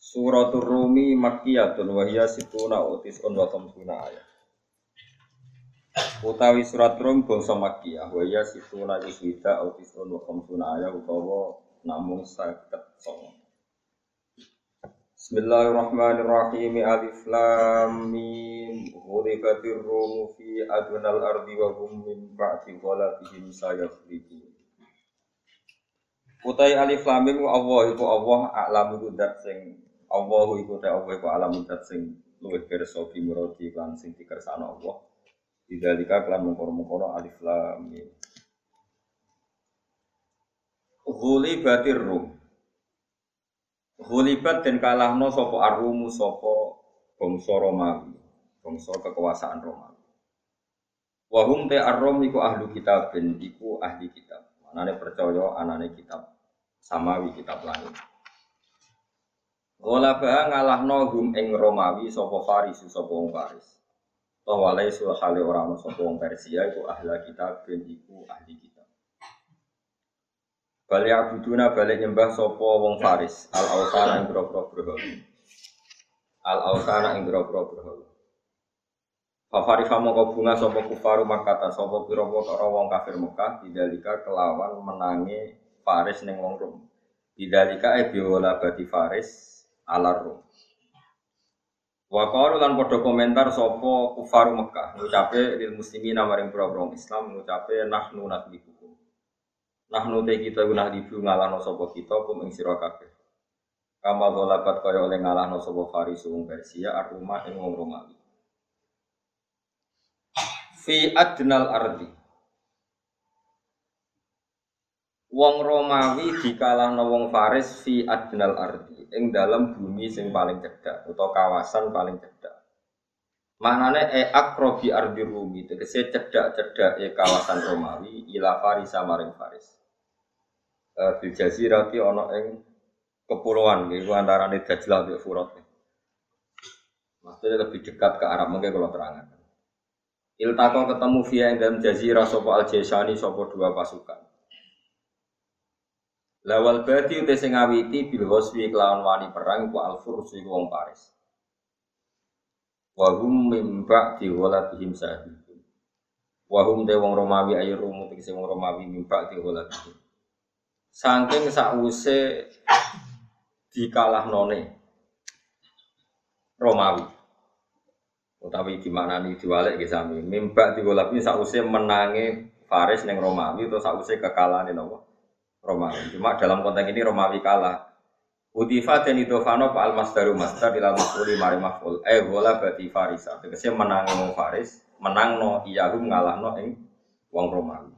Suratul Rumi Makkiyatun wa hiya situna utis un wa khamsuna ayat. Utawi surat Rum bangsa Makkiyah wa hiya situna iswida utis un wa khamsuna ayat utawa namung saket songo. Bismillahirrahmanirrahim Alif Lam Mim Ghulibatir Rum fi adnal ardi wa hum min ba'di ghalabihim sayafliqun Utai alif lam mim Allah iku Allah a'lamu dat sing Allah iku ta Allah iku alam dat sing luwih pirsa fi murati lan sing dikersakno Allah. Bidzalika kelan mengkono-mengkono alif lam mim. Ghulibatir rum. Ghulibat dan kalahno sapa arumu sapa bangsa Romawi, bangsa kekuasaan Romawi. Wahum te arrom iku ahlu kitab ben iku ahli kitab. Manane percaya anane kitab samawi kitab langit. Ghalaba ngalahno hum ing Romawi sapa Faris sapa wong Faris. Tawalai sulhale ora ono sapa wong Persia iku ahli kitab ben iku ahli kitab. Bali abuduna balik nyembah sapa wong Faris al ausana ing berhala. Al ausana ing grobro berhala. Fafari famo kau bunga sopo kufaru makata sopo piro wong kafir Mekah bidalika kelawan menangi Faris neng wong Rum. Bidalika e biola bati Faris alar Rum. Wa lan komentar sapa kufaru Mekah ngucape lil muslimin maring pira-pira Islam ngucape nahnu nadhibukum. Nahnu te kita guna dibu ngalahno sapa kita kum ing sira. Kama golabat kaya oleh ngalahno sapa Faris wong Persia aruma ing wong Romawi. Fi adnal ardi Wong Romawi dikalahno wong Faris fi adnal ardi ing dalam bumi sing paling cedhak utawa kawasan paling cedhak. Maknane e akrobi ardi Rumi tegese cedhak-cedhak e kawasan Romawi ila Faris maring Faris. E, bil jazirati ana ing kepulauan iku antarane Dajjal mbek Furat. Maksudnya lebih dekat ke Arab mungkin kalau terangkan. Iltaqo ketemu via ing dalam jazirah sapa al jaisani sapa dua pasukan. Lawal badi uti sing ngawiti bil hoswi kelawan wani perang ku al furs iku wong Paris. Wa hum mim ba'di ghalatihim sahibun. Wa hum te wong Romawi ayo rumu tegese wong Romawi mim ba'di ghalatihim. Saking sause dikalahnone Romawi utawi gimana nih diwalek ke sami mimba digolapi sause menangi Faris neng Romawi sause kekalahan nih nopo Romawi. Cuma dalam konteks ini Romawi kalah. Utifa dan idofano pak al masdaru masdar ilal mafuli mari maful eh bola berarti Farisa tegese menangi wong Faris menang no iyahum ngalah no ing wong Romawi.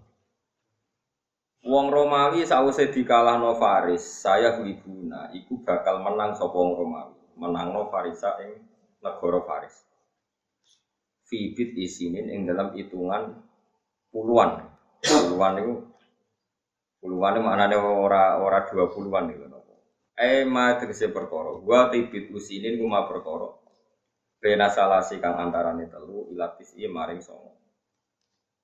Wong Romawi sause dikalah no Faris saya libuna iku bakal menang sapa wong Romawi? Menang no Farisa ing negara Faris. Fibit isinin yang dalam hitungan puluhan. Puluhan itu puluhan itu maknanya ora ora dua puluhan itu eh ma tegese perkara. Gua tibit usinin gua perkara. Bena salasi kang antarane telu ilatis i maring songo.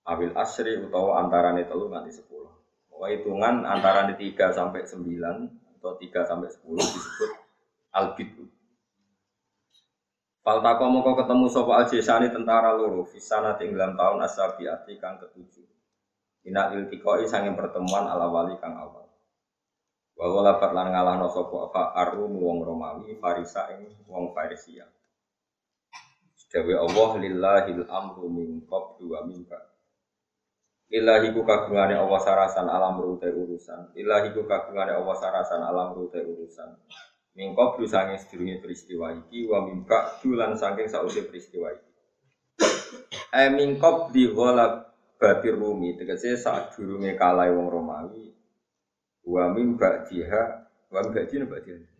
Awil asri utawa antarane telu nganti sepuluh. Pokoknya hitungan antarane tiga sampai sembilan atau tiga sampai sepuluh disebut albitu Faltako moko ketemu sopo aljesani tentara loro Fisana tinggalan tahun asabiati kang ketujuh Ina iltikoi sanging pertemuan ala wali kang awal. Wawa lapat lan ngalahno sopo apa arum wong Romawi Farisa ing wong Farisia. Dewi Allah lillahil amru min qablu wa min ba'd. Ilahi ku kagungane Allah sarasan alam rute urusan. Ilahi ku kagungane Allah sarasan alam rute urusan. Mingko blu sange sedurunge peristiwa iki wa mimba dulan saking sausi peristiwa iki. E mingkop di ghala batir rumi tegese saat durunge kalai wong Romawi wa mimba diha wa mimba diha mbak diha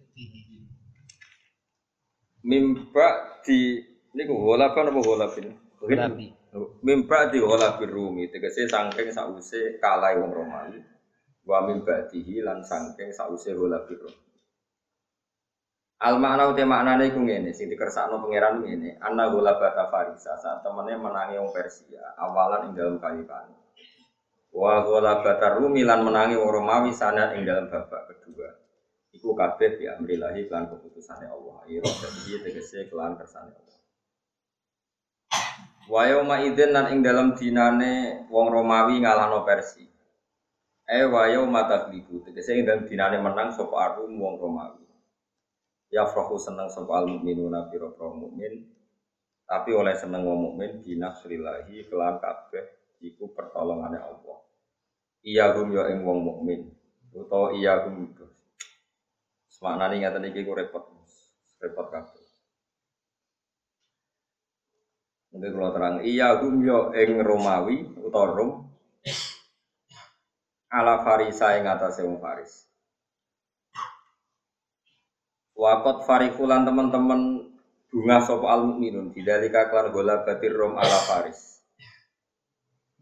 mimba di niku walaban apa walabin? Walabi. Mimba di rumi tegese saking sause kalah wong Romawi. Wa mimba dihi lan saking sause walabir rumi. Al makna uti maknane iku ngene, sing dikersakno pangeran ngene, anna gulabata farisa, saat temene menangi wong Persia, awalan ing dalam kalipan. Wa gulabata rumi lan menangi wong Romawi sana ing dalam babak kedua. Iku kabeh bi amrillahi kelan keputusane Allah. Ira dadi tegese kelan kersane Allah. Wa yauma idzin lan ing dalam dinane wong Romawi ngalahno Persia. Eh wa yauma taglibu tegese ing dalam dinane menang sapa Arum wong Romawi ya frohu seneng sapa al mukminuna pira mukmin. Tapi oleh seneng wong mukmin binasrillahi kelan kabeh iku pertolongane Allah. Iya hum ya ing wong mukmin utawa iya hum semaknane ngaten iki ku repot repot kabeh. Mungkin kalau terang, iya hum yo ing Romawi utawa Rom. Ala Farisa ing atase wong Faris. Wakot farikulan teman-teman bunga sopo al mukminun bidalika klan gola batir rom ala faris.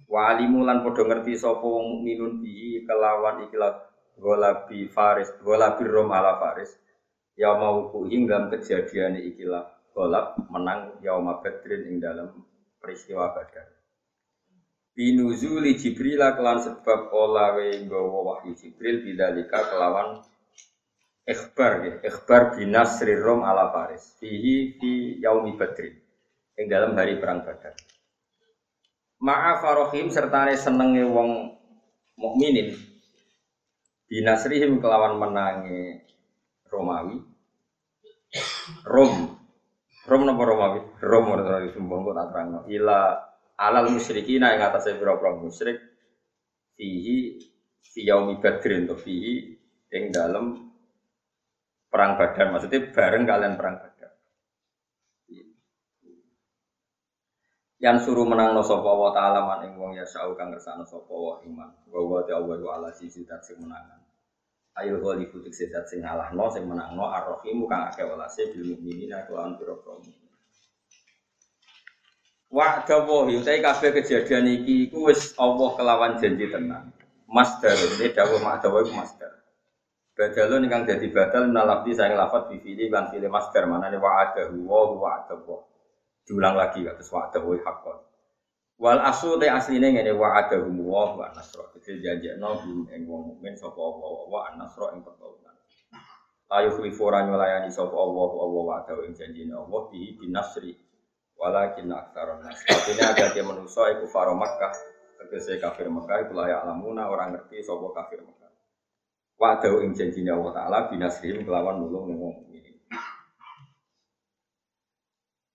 Wa alimulan podo ngerti sopo wong mukminun bi kelawan ikilah gola bi faris gola bir rom ala faris. Ya mau dalam kejadian ikilah golab menang yauma badrin ing dalam peristiwa badar. Binuzuli Jibril kelan sebab olawe nggawa wahyu Jibril bidalika kelawan ikhbar ya, ikhbar binasri rom ala Faris. Fihi fi yaumi badrin. Yang dalam hari perang Badar. Ma'a farohim serta senenge wong mukminin binasrihim kelawan menangi Romawi. Rom Rom napa Romawi? Rom ora disumbang kok tak terangno. Ila alal musyrikin ing atase pira-pira musyrik fihi fi yaumi badrin to fihi ing dalem perang Badar maksudnya bareng kalian perang Badar. Yang suruh menang no sopo wa ta'ala man ing wong ya sa'u kang ngersana sopo wa iman. Wa wa ta'ala wa ala sisi dat sing menangan. Ayo ghalibu tik sedat sing ngalah no sing menang no arrohimu kang ake walase bil mu'minina kelawan piro-piro Wa dawahi utai kabeh kejadian iki iku wis Allah kelawan janji tenang. Masdar, ini dawuh mak dawuh masdar. Badalun ingkang dadi badal nalafti saya lafat di fili lan fili master mana nih wa'adahu wa wa'adahu diulang lagi terus wa'adahu hakon wal asu te asline ngene wa'adahu wa wa nasra jadi janjekno hum ing wong mukmin sapa Allah wa nasra ing pertolongan ayo khlifu nyulayani sapa Allah Allah wa'adahu ing janjine Allah bihi bin nasri walakin aktsarun nas ada yang manusa iku faro Makkah. Tegese kafir Makkah iku layak alamuna orang ngerti sapa kafir Makkah Wa'adahu ing janjinya Allah Ta'ala binasrihim kelawan nulung ning wong ini.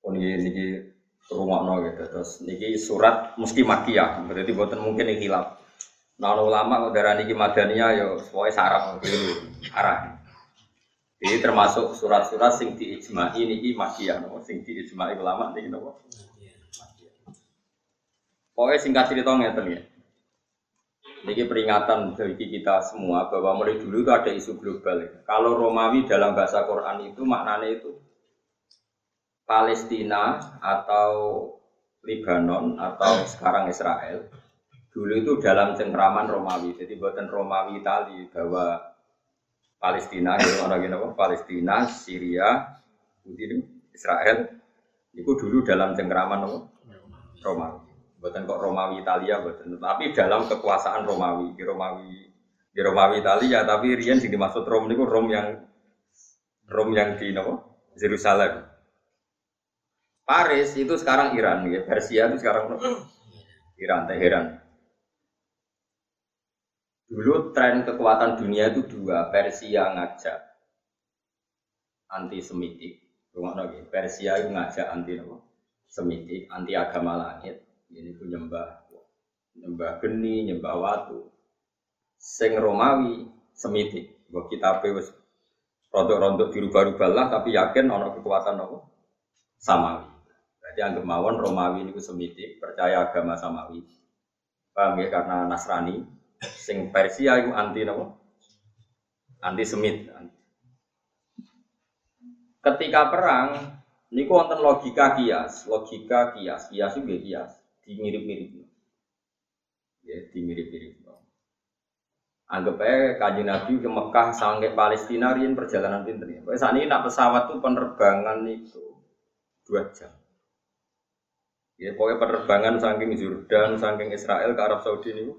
Oh niki rungokno gitu. Terus niki surat mesti makiyah. Berarti buatan mungkin ini hilap. Nah ulama kok darah niki madaniyah yo pokoke saraf dulu arah. Jadi termasuk surat-surat sing diijma'i niki makiyah no. sing diijma'i ulama niki napa? Pokoknya singkat cerita ngeten ya. Ini peringatan bagi kita semua bahwa mulai dulu itu ada isu global. Kalau Romawi dalam bahasa Quran itu maknanya itu Palestina atau Lebanon atau sekarang Israel dulu itu dalam cengkraman Romawi. Jadi buatan Romawi Itali bahwa Palestina, gitu, orang apa? Palestina, Syria, Israel itu dulu dalam cengkraman Romawi. Buatan kok Romawi Italia, buatan. Tapi dalam kekuasaan Romawi, di Romawi, di Romawi Italia. Tapi Rian sih dimaksud Rom itu Rom yang Rom yang di nopo Yerusalem. Paris itu sekarang Iran, ya. Persia itu sekarang Iran, Teheran. Dulu tren kekuatan dunia itu dua, Persia ngajak anti Semitik, Persia itu ngajak anti Semitik, anti agama langit ini pun nyembah nyembah geni, nyembah watu. Sing Romawi semitik. Bahwa kita wis rontok-rontok dirubah-rubah lah tapi yakin ono kekuatan apa? Samawi. Berarti anggap mawon Romawi ini semitik, percaya agama Samawi. Paham ya? Karena Nasrani, sing Persia itu anti apa? Anti Semit. Ketika perang, Niku wonten logika kias, logika kias, kias itu kias, di mirip-mirip. Ya, di mirip-mirip. Anggap aja kaji Nabi ke Mekah sampai Palestina rian perjalanan pinter ya. Saat ini nak pesawat tuh penerbangan itu dua jam. Ya pokoknya penerbangan saking Jordan, saking Israel ke Arab Saudi ini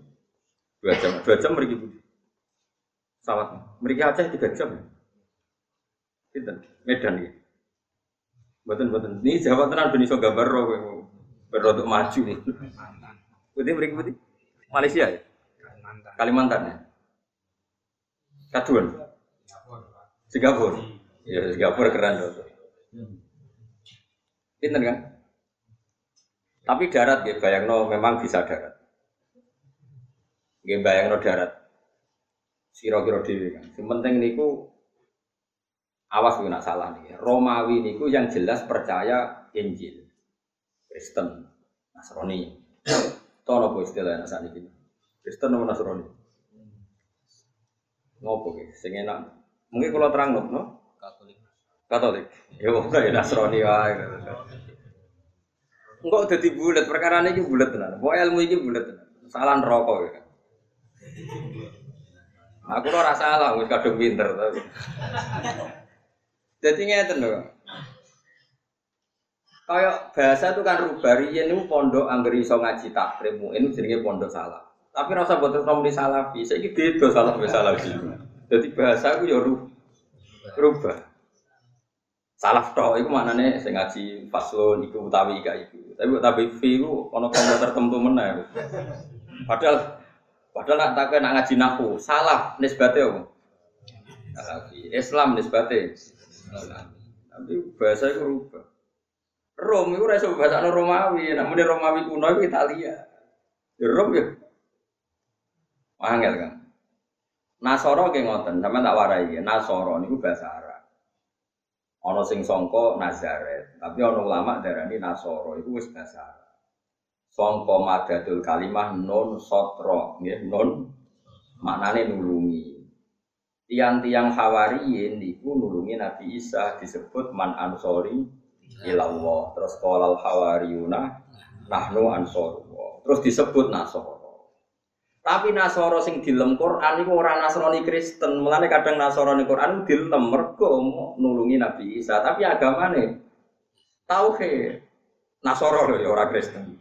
dua jam, dua jam mereka pesawat. Mereka aja tiga jam. Pinter, Medan ya. Betul betul. Ini Jawa Tengah benih so gambar roh, berotok maju nih. Putih mereka putih. Malaysia ya. Kalimantan. Kalimantan ya. Kaduan. Singapura. Ya Singapura keren tuh. Pinter kan? Tapi darat ya, bayang no memang bisa darat. Gak bayang no darat. Siro-kiro dewi kan. Yang penting niku awas gue nak salah nih. Romawi niku yang jelas percaya Injil. Kristen, Nasrani. Tono apa istilahnya saat ini? Kristen atau Nasrani? Ngopo ki? Sing enak. Mungkin kalau terang no? Katolik. Katolik. Ya wong ya Nasrani wae. Enggak udah bulat perkara ini bulat tenan. Pokok ilmu ini bulat tenan. Salah rokok ya. Aku ora salah, wis kadung pinter tapi. Jadi ngeten lho. Kayak bahasa itu kan rubah riyen niku pondok anggere iso ngaji takrim, ini jenenge pondok salah. Tapi rasa buat terus di salafi, saya ini beda salah be salafi. Jadi bahasa aku ya rubah. Salaf toh, itu mana nih? Saya ngaji faslon, iku utawi ika itu. Tapi utawi fi itu ono kelompok tertentu mana? Padahal, padahal nak tak nak ngaji nahu, salaf nisbatnya apa? Salafi. Islam nisbatnya. Tapi bahasa itu rubah. Rom itu rasa bahasa Romawi, namun Romawi kuno itu Italia. Ya Rom ya Angel kan. Nasoro ge ngoten, sama tak warai ya. Nasoro niku bahasa Arab. Ono sing songko Nazaret, tapi ono ulama darani Nasoro iku bahasa Arab. Songko madadul kalimah non sotro, nggih non maknane nulungi. Tiang-tiang hawariyin niku nulungi Nabi Isa disebut man ansori ilallah. Terus kolal hawariyuna nahnu ansorullah. Terus disebut Nasoro. Tapi Nasoro sing dilem Quran iku ora Nasrani Kristen. Mulane kadang Nasrani Quran dilem mergo nulungi Nabi Isa, tapi agamane tauhid. Nasoro lho ya ora Kristen.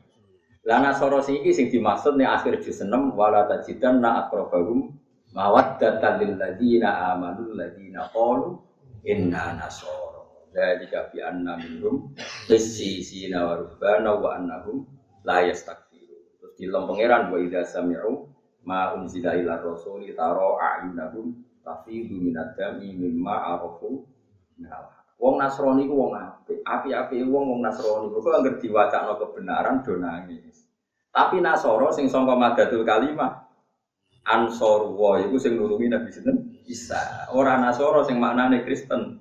Lah Nasoro sing iki sing dimaksud nih akhir juz 6 wala tajidanna aqrabahum mawaddatan lil ladina amanu ladina qalu inna nasoro. Dari bi anna minhum qissisina wa rubbana wa annahum la yastakbiru. Terus dilem pangeran wa idza sami'u ma unzila ila rasuli taro a'inahum tafidu minad dami mimma arafu Wong Nasrani ku wong apik, api-api wong wong Nasrani kok anggere diwacakno kebenaran do nangis. Tapi Nasoro sing sangka madatul kalimah Ansor wa iku sing nulungi Nabi sinten Isa. Ora Nasoro sing maknane Kristen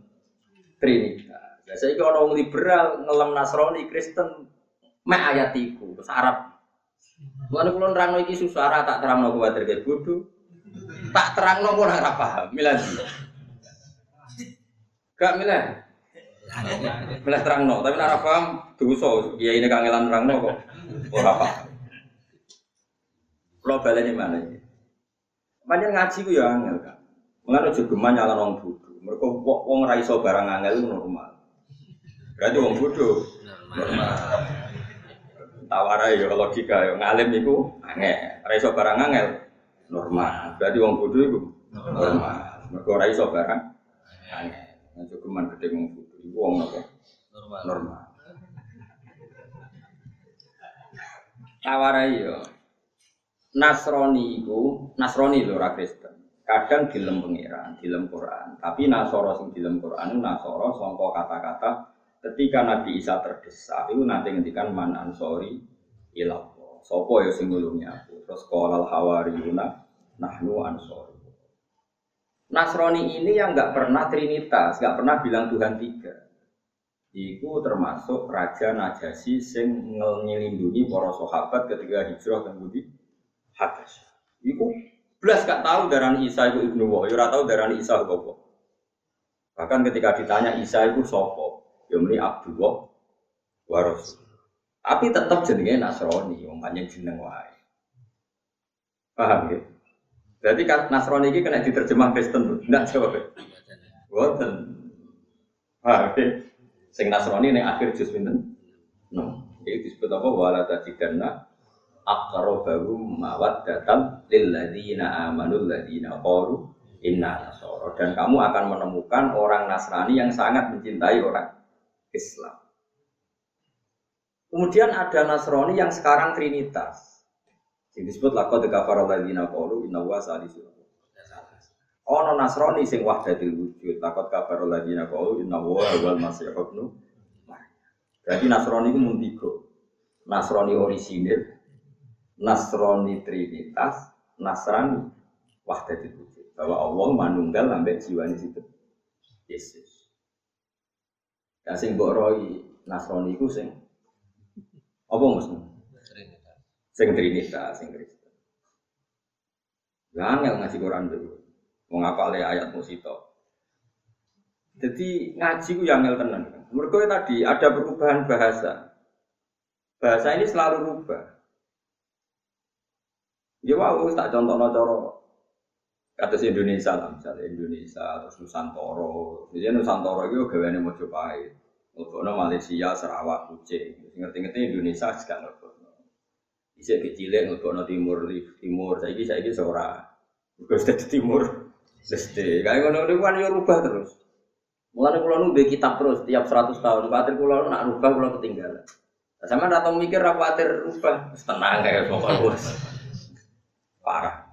Trinitas. Lah saiki ana wong liberal ngelem Nasrani Kristen mek ayat iku, Arab Mulane kula nerangno iki susah ra tak terangno kuwatir ke bodoh. Tak terangno ora ora paham. Milan. Gak milan. Milan terangno, tapi ora paham dosa. Ya ini kangelan terangno kok ora paham. Kula baleni mana iki? Pancen ngaji ku ya angel kan. Mulane aja geman nyala wong bodoh. Mergo wong ra iso barang angel normal. Berarti wong bodoh. Normal. Tawarai ya logika ya ngalim itu angel. Ora iso barang angel normal. Berarti wong bodoh itu normal. Mergo ora iso barang angel. Nah cukuman gede wong bodoh iku wong apa? Normal. Normal. Tawarai ya Nasrani itu Nasrani lho ora Kristen kadang dilem pengiran dilem Quran. Tapi Nasoro sing dilem Quran Nasoro songko kata-kata ketika Nabi Isa terdesak itu nanti ngendikan man ansori ilallah sopo ya sing aku? Terus kolal hawariyuna nahnu ansori. Nasrani ini yang nggak pernah trinitas, nggak pernah bilang Tuhan tiga. Iku termasuk Raja Najasi sing ngelindungi para sahabat ketika hijrah ke Budi Hadas. Iku belas gak tahu darah Isa itu ibnu Wah, ya tahu darah Isa apa. Bahkan ketika ditanya Isa itu sopo, Ya muni Abdullah wa Rasul. Tapi tetap jenenge Nasrani, panjang jeneng wae. Paham ya? Berarti kan Nasrani ini kena diterjemah Kristen, enggak jawab ya? Boten. Paham ya? Sing Nasrani ini akhir juz pinten? No. Jadi disebut apa? Wala aqrabahum mawaddatan lil ladzina amanu ladzina qalu inna nasara. Dan kamu akan menemukan orang Nasrani yang sangat mencintai orang Islam. Kemudian ada Nasrani yang sekarang Trinitas. Yang disebut laqad kafara alladziina qalu inna wa salisu. Ono Nasrani sing wahdatil wujud. Laqad kafara alladziina qalu inna wa wal masih Nasrani itu muntigo. Nasrani orisinil, Nasrani Trinitas, Nasrani wahdatil wujud. Bahwa Allah manunggal sampai jiwa di situ. Yesus. Dan sing mbok Nasrani itu sing apa maksudnya? Sing Trinitas, sing Kristen. Ya angel ngaji Quran dulu. Mau ngapal ayat musito. Jadi ngaji ku yang angel tenan. Mereka tadi ada perubahan bahasa. Bahasa ini selalu rubah. Ya wow, tak contoh coro kata si Indonesia lah, misalnya Indonesia atau Nusantara. Jadi Nusantara itu gaweane Mojopahit. Ngebono Malaysia, Sarawak, Kucing. Ngerti-ngerti Indonesia juga. Bisa kecilnya ngebono Timur, Timur. Saya ini, saya ini seorang. Gue sudah di Timur. Sesti. Kayak ngono-ngono kan ya rubah terus. Mulai pulau nu kitab terus tiap 100 tahun. Khawatir pulau nak rubah pulau ketinggalan. Sama datang mikir apa khawatir rubah. Tenang kayak pokoknya Parah.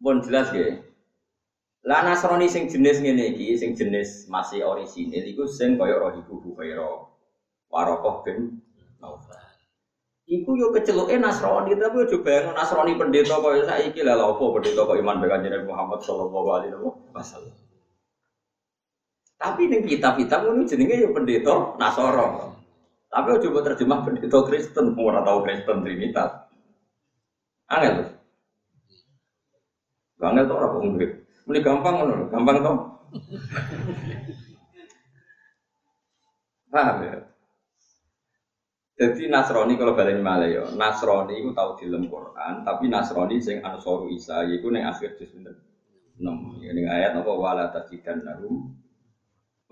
Pun jelas ya. Lah Nasrani sing jenis ngene iki, sing jenis masih orisinil iku sing kaya Rahibu Buhaira. Warokoh bin Naufal. Iku yo keceluke Nasrani, tapi yo bayangno Nasrani pendeta kaya saiki lah apa pendeta kok iman dengan Nabi Muhammad sallallahu alaihi wasallam. Tapi ning kitab-kitab ngono jenenge yo pendeta Nasoro. Tapi coba terjemah pendeta Kristen, ora tau Kristen Trinitas. Angel. Angel tuh ora kok ini gampang kan? gampang toh. Paham ya? Jadi Nasrani kalau balik malah ya, Nasrani itu tahu di Quran, tapi Nasrani sing Ansaru Isa, yaitu neng akhir enam. Ya ning ayat apa wala tajidan narum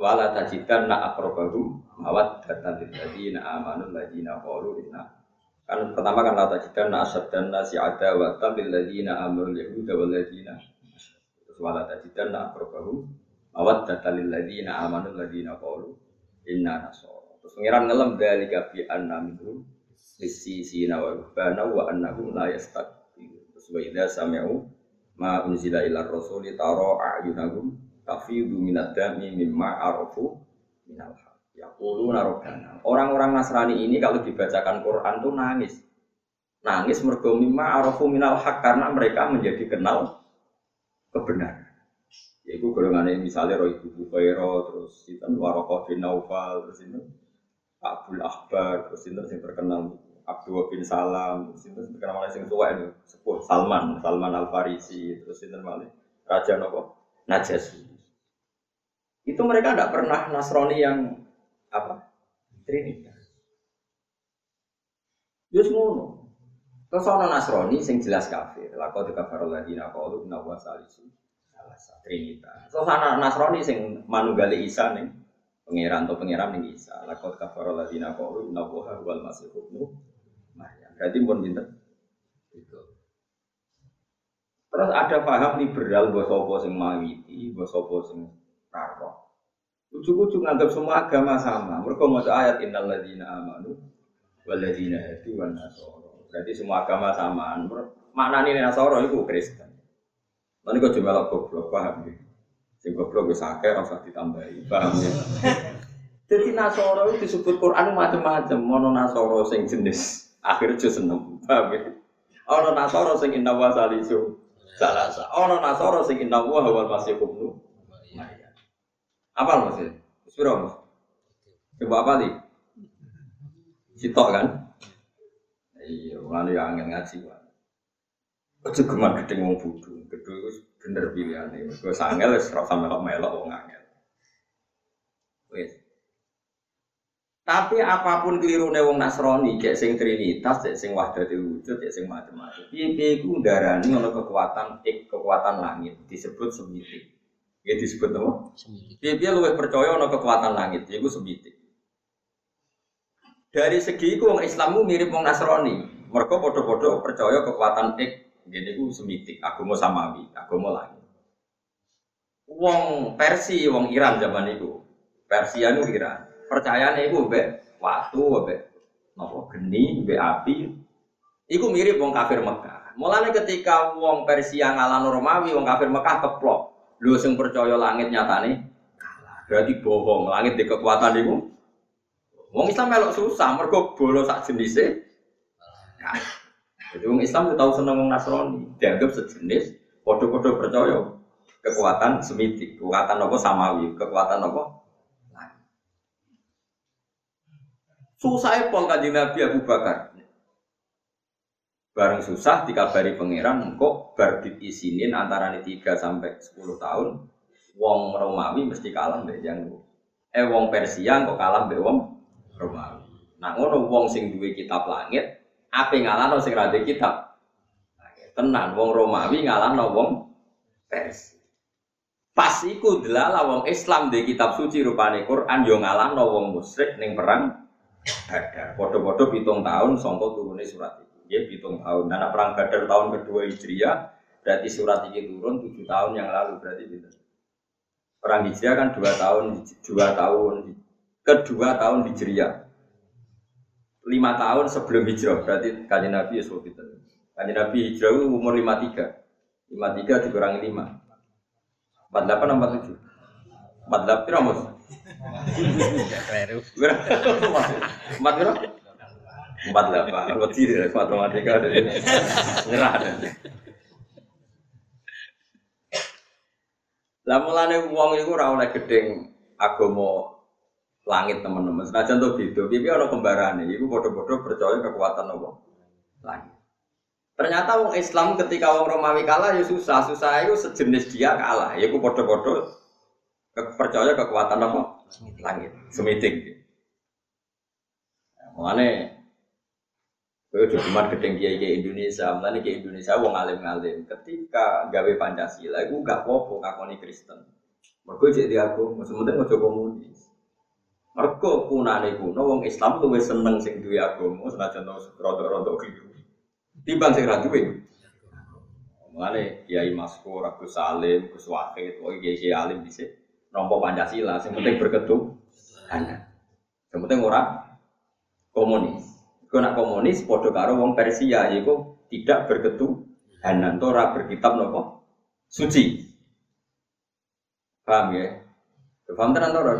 wala tajidan na akrobahu mawat datan lilladzina amanu ladzina qalu inna kan pertama kan la tajidan na asaddan nasi ada wa tam lilladzina amanu yahuda wal ladzina wala na akrobahu awat datalil ladina amanu ladina qalu inna nasara. Terus pengiran ngelam dari gabi anna minhum lisi sina wa bana wa annahum la yastakbirun terus wa sami'u ma unzila ila rasuli tara a'yunahum tafidu minad dami mimma arafu minal yaquluna rabbana orang-orang Nasrani ini kalau dibacakan Quran tuh nangis nangis mergo mimma arafu minal haq karena mereka menjadi kenal kebenaran. Yaitu golongan misalnya Roy Bubu Khairo, terus itu Warokoh bin Naufal, terus itu Abdul Akbar, terus itu yang terkenal Abdul bin Salam, terus itu terkenal yang tua itu sepuh Salman, Salman Al Farisi, terus itu malah Raja Nopo Najasyi. Itu mereka tidak pernah Nasrani yang apa Trinitas. Yus ngono. Terus ana Nasrani sing jelas kafir. Laqad kafara alladziina qalu inna huwa salisu trinitas. Terus ana Nasrani sing manunggali Isa ning pangeran atau pangeran ning Isa. Laqad kafara alladziina qalu inna huwa huwal masih Maryam. Berarti pun. Itu. Terus ada paham liberal bahwa sopo sing mawiti, bahwa sopo sing raro. Ujuk-ujuk nganggap semua agama sama. Mereka mau ayat innal amanu wal ladzina hadu wan nasara. Berarti semua agama. Mana nih Nasoro itu Kristen. Nanti kau cuma goblok paham ya? Si goblok bisa akeh rasa ditambahi paham ya? Jadi Nasoro itu disebut Quran macam-macam. Mono Nasoro sing jenis akhir juz enam paham ya? Ono Nasoro sing inna wa salisu salasa. Ono Nasoro sing inna wa masih kubnu. Apa maksudnya? Sepiro Coba apa nih? Sitok kan? Iya, lalu yang angin ngaji kan. Ojo geman gedeng wong bodho. Gedhe iku bener pilihane. Gue sangel wis ora melok-melok wong angel. Wes. Tapi apa pun keliru wong Nasrani, cek sing Trinitas, cek sing Wahdatul Wujud, cek sing macam-macam. Piye-piye iku ndarani kekuatan ik, kekuatan langit disebut semitik. Ya disebut apa? Piye-piye luwih percaya ono kekuatan langit, iku semitik. Dari segi iku wong Islammu mirip wong Nasrani. Mereka bodoh-bodoh percaya kekuatan ik, jadi iku semitik, agama samawi, agama langit. Wong Persi, wong Iran zaman itu. Persia itu Iran percayane iku mbek watu, mbek napa geni, mbek api. Iku mirip wong kafir Mekah. Mulane ketika wong Persia ngalahno Romawi, wong kafir Mekah keplok. Lho sing percaya langit nyatane Berarti bohong, langit di kekuatan iku. Wong Islam melok susah, mergo bolo sak jenise. Jadi wong Islam tahu seneng wong Nasrani, dianggap sejenis, podo-podo percaya kekuatan semitik, kekuatan apa? Samawi, kekuatan apa? Susah pol kanjeng Nabi Abu Bakar. Bareng susah dikabari pangeran kok bar isinin antara ini 3 sampai 10 tahun wong Romawi mesti kalah mbek janggu. Eh wong Persia kok kalah mbek wong Romawi. Nah ngono wong sing duwe kitab langit ape ngalahno sing ra kitab. Tenan wong Romawi ngalahno wong Persia. Pas iku delala wong Islam di kitab suci rupane Quran yo ngalahno wong musyrik ning perang Badar. Bodoh-bodoh pitung tahun songko turunnya surat. Ya pitung tahun. Nah, perang Badar tahun kedua Hijriah berarti surat ini turun tujuh tahun yang lalu berarti gitu. Perang Hijriah kan dua tahun, dua tahun, kedua tahun Hijriah. Lima tahun sebelum hijrah berarti kajian Nabi ya gitu. Kajian Nabi hijrah umur lima tiga, lima tiga dikurangi lima, empat delapan empat tujuh, empat delapan Kleru. Empat berapa? Empat delapan. Wedi matematika ada ini. Nyerah ada. Lah mulane wong iku ora oleh gedeng agama langit teman-teman. Senajan to beda, piye ana kembarane. Iku padha-padha percaya kekuatan apa? Langit. Ternyata wong Islam ketika wong Romawi kalah ya susah, susah itu sejenis dia kalah. Ya iku padha-padha percaya kekuatan apa? langit, semiting. Mengenai Kowe cuma gedeng kiai kiai Indonesia, mulane kiai Indonesia wong alim-alim. Ketika gawe Pancasila, iku gak apa-apa ngakoni Kristen. Mergo cek di aku, sementing ojo komunis. Mergo punane kuno wong Islam luwih seneng sing duwe agama senajan rada-rada keliru. Timbang sing ra duwe. Mulane Kiai Maskur, Agus Salim, Gus Wahid, kiai kiai alim dhisik nompo Pancasila, yang penting hanya Yang penting orang komunis. Kau nak komunis, podo karo wong Persia, yaitu tidak berketuhanan, tora berkitab nopo suci. Paham ya? Paham tenan ora?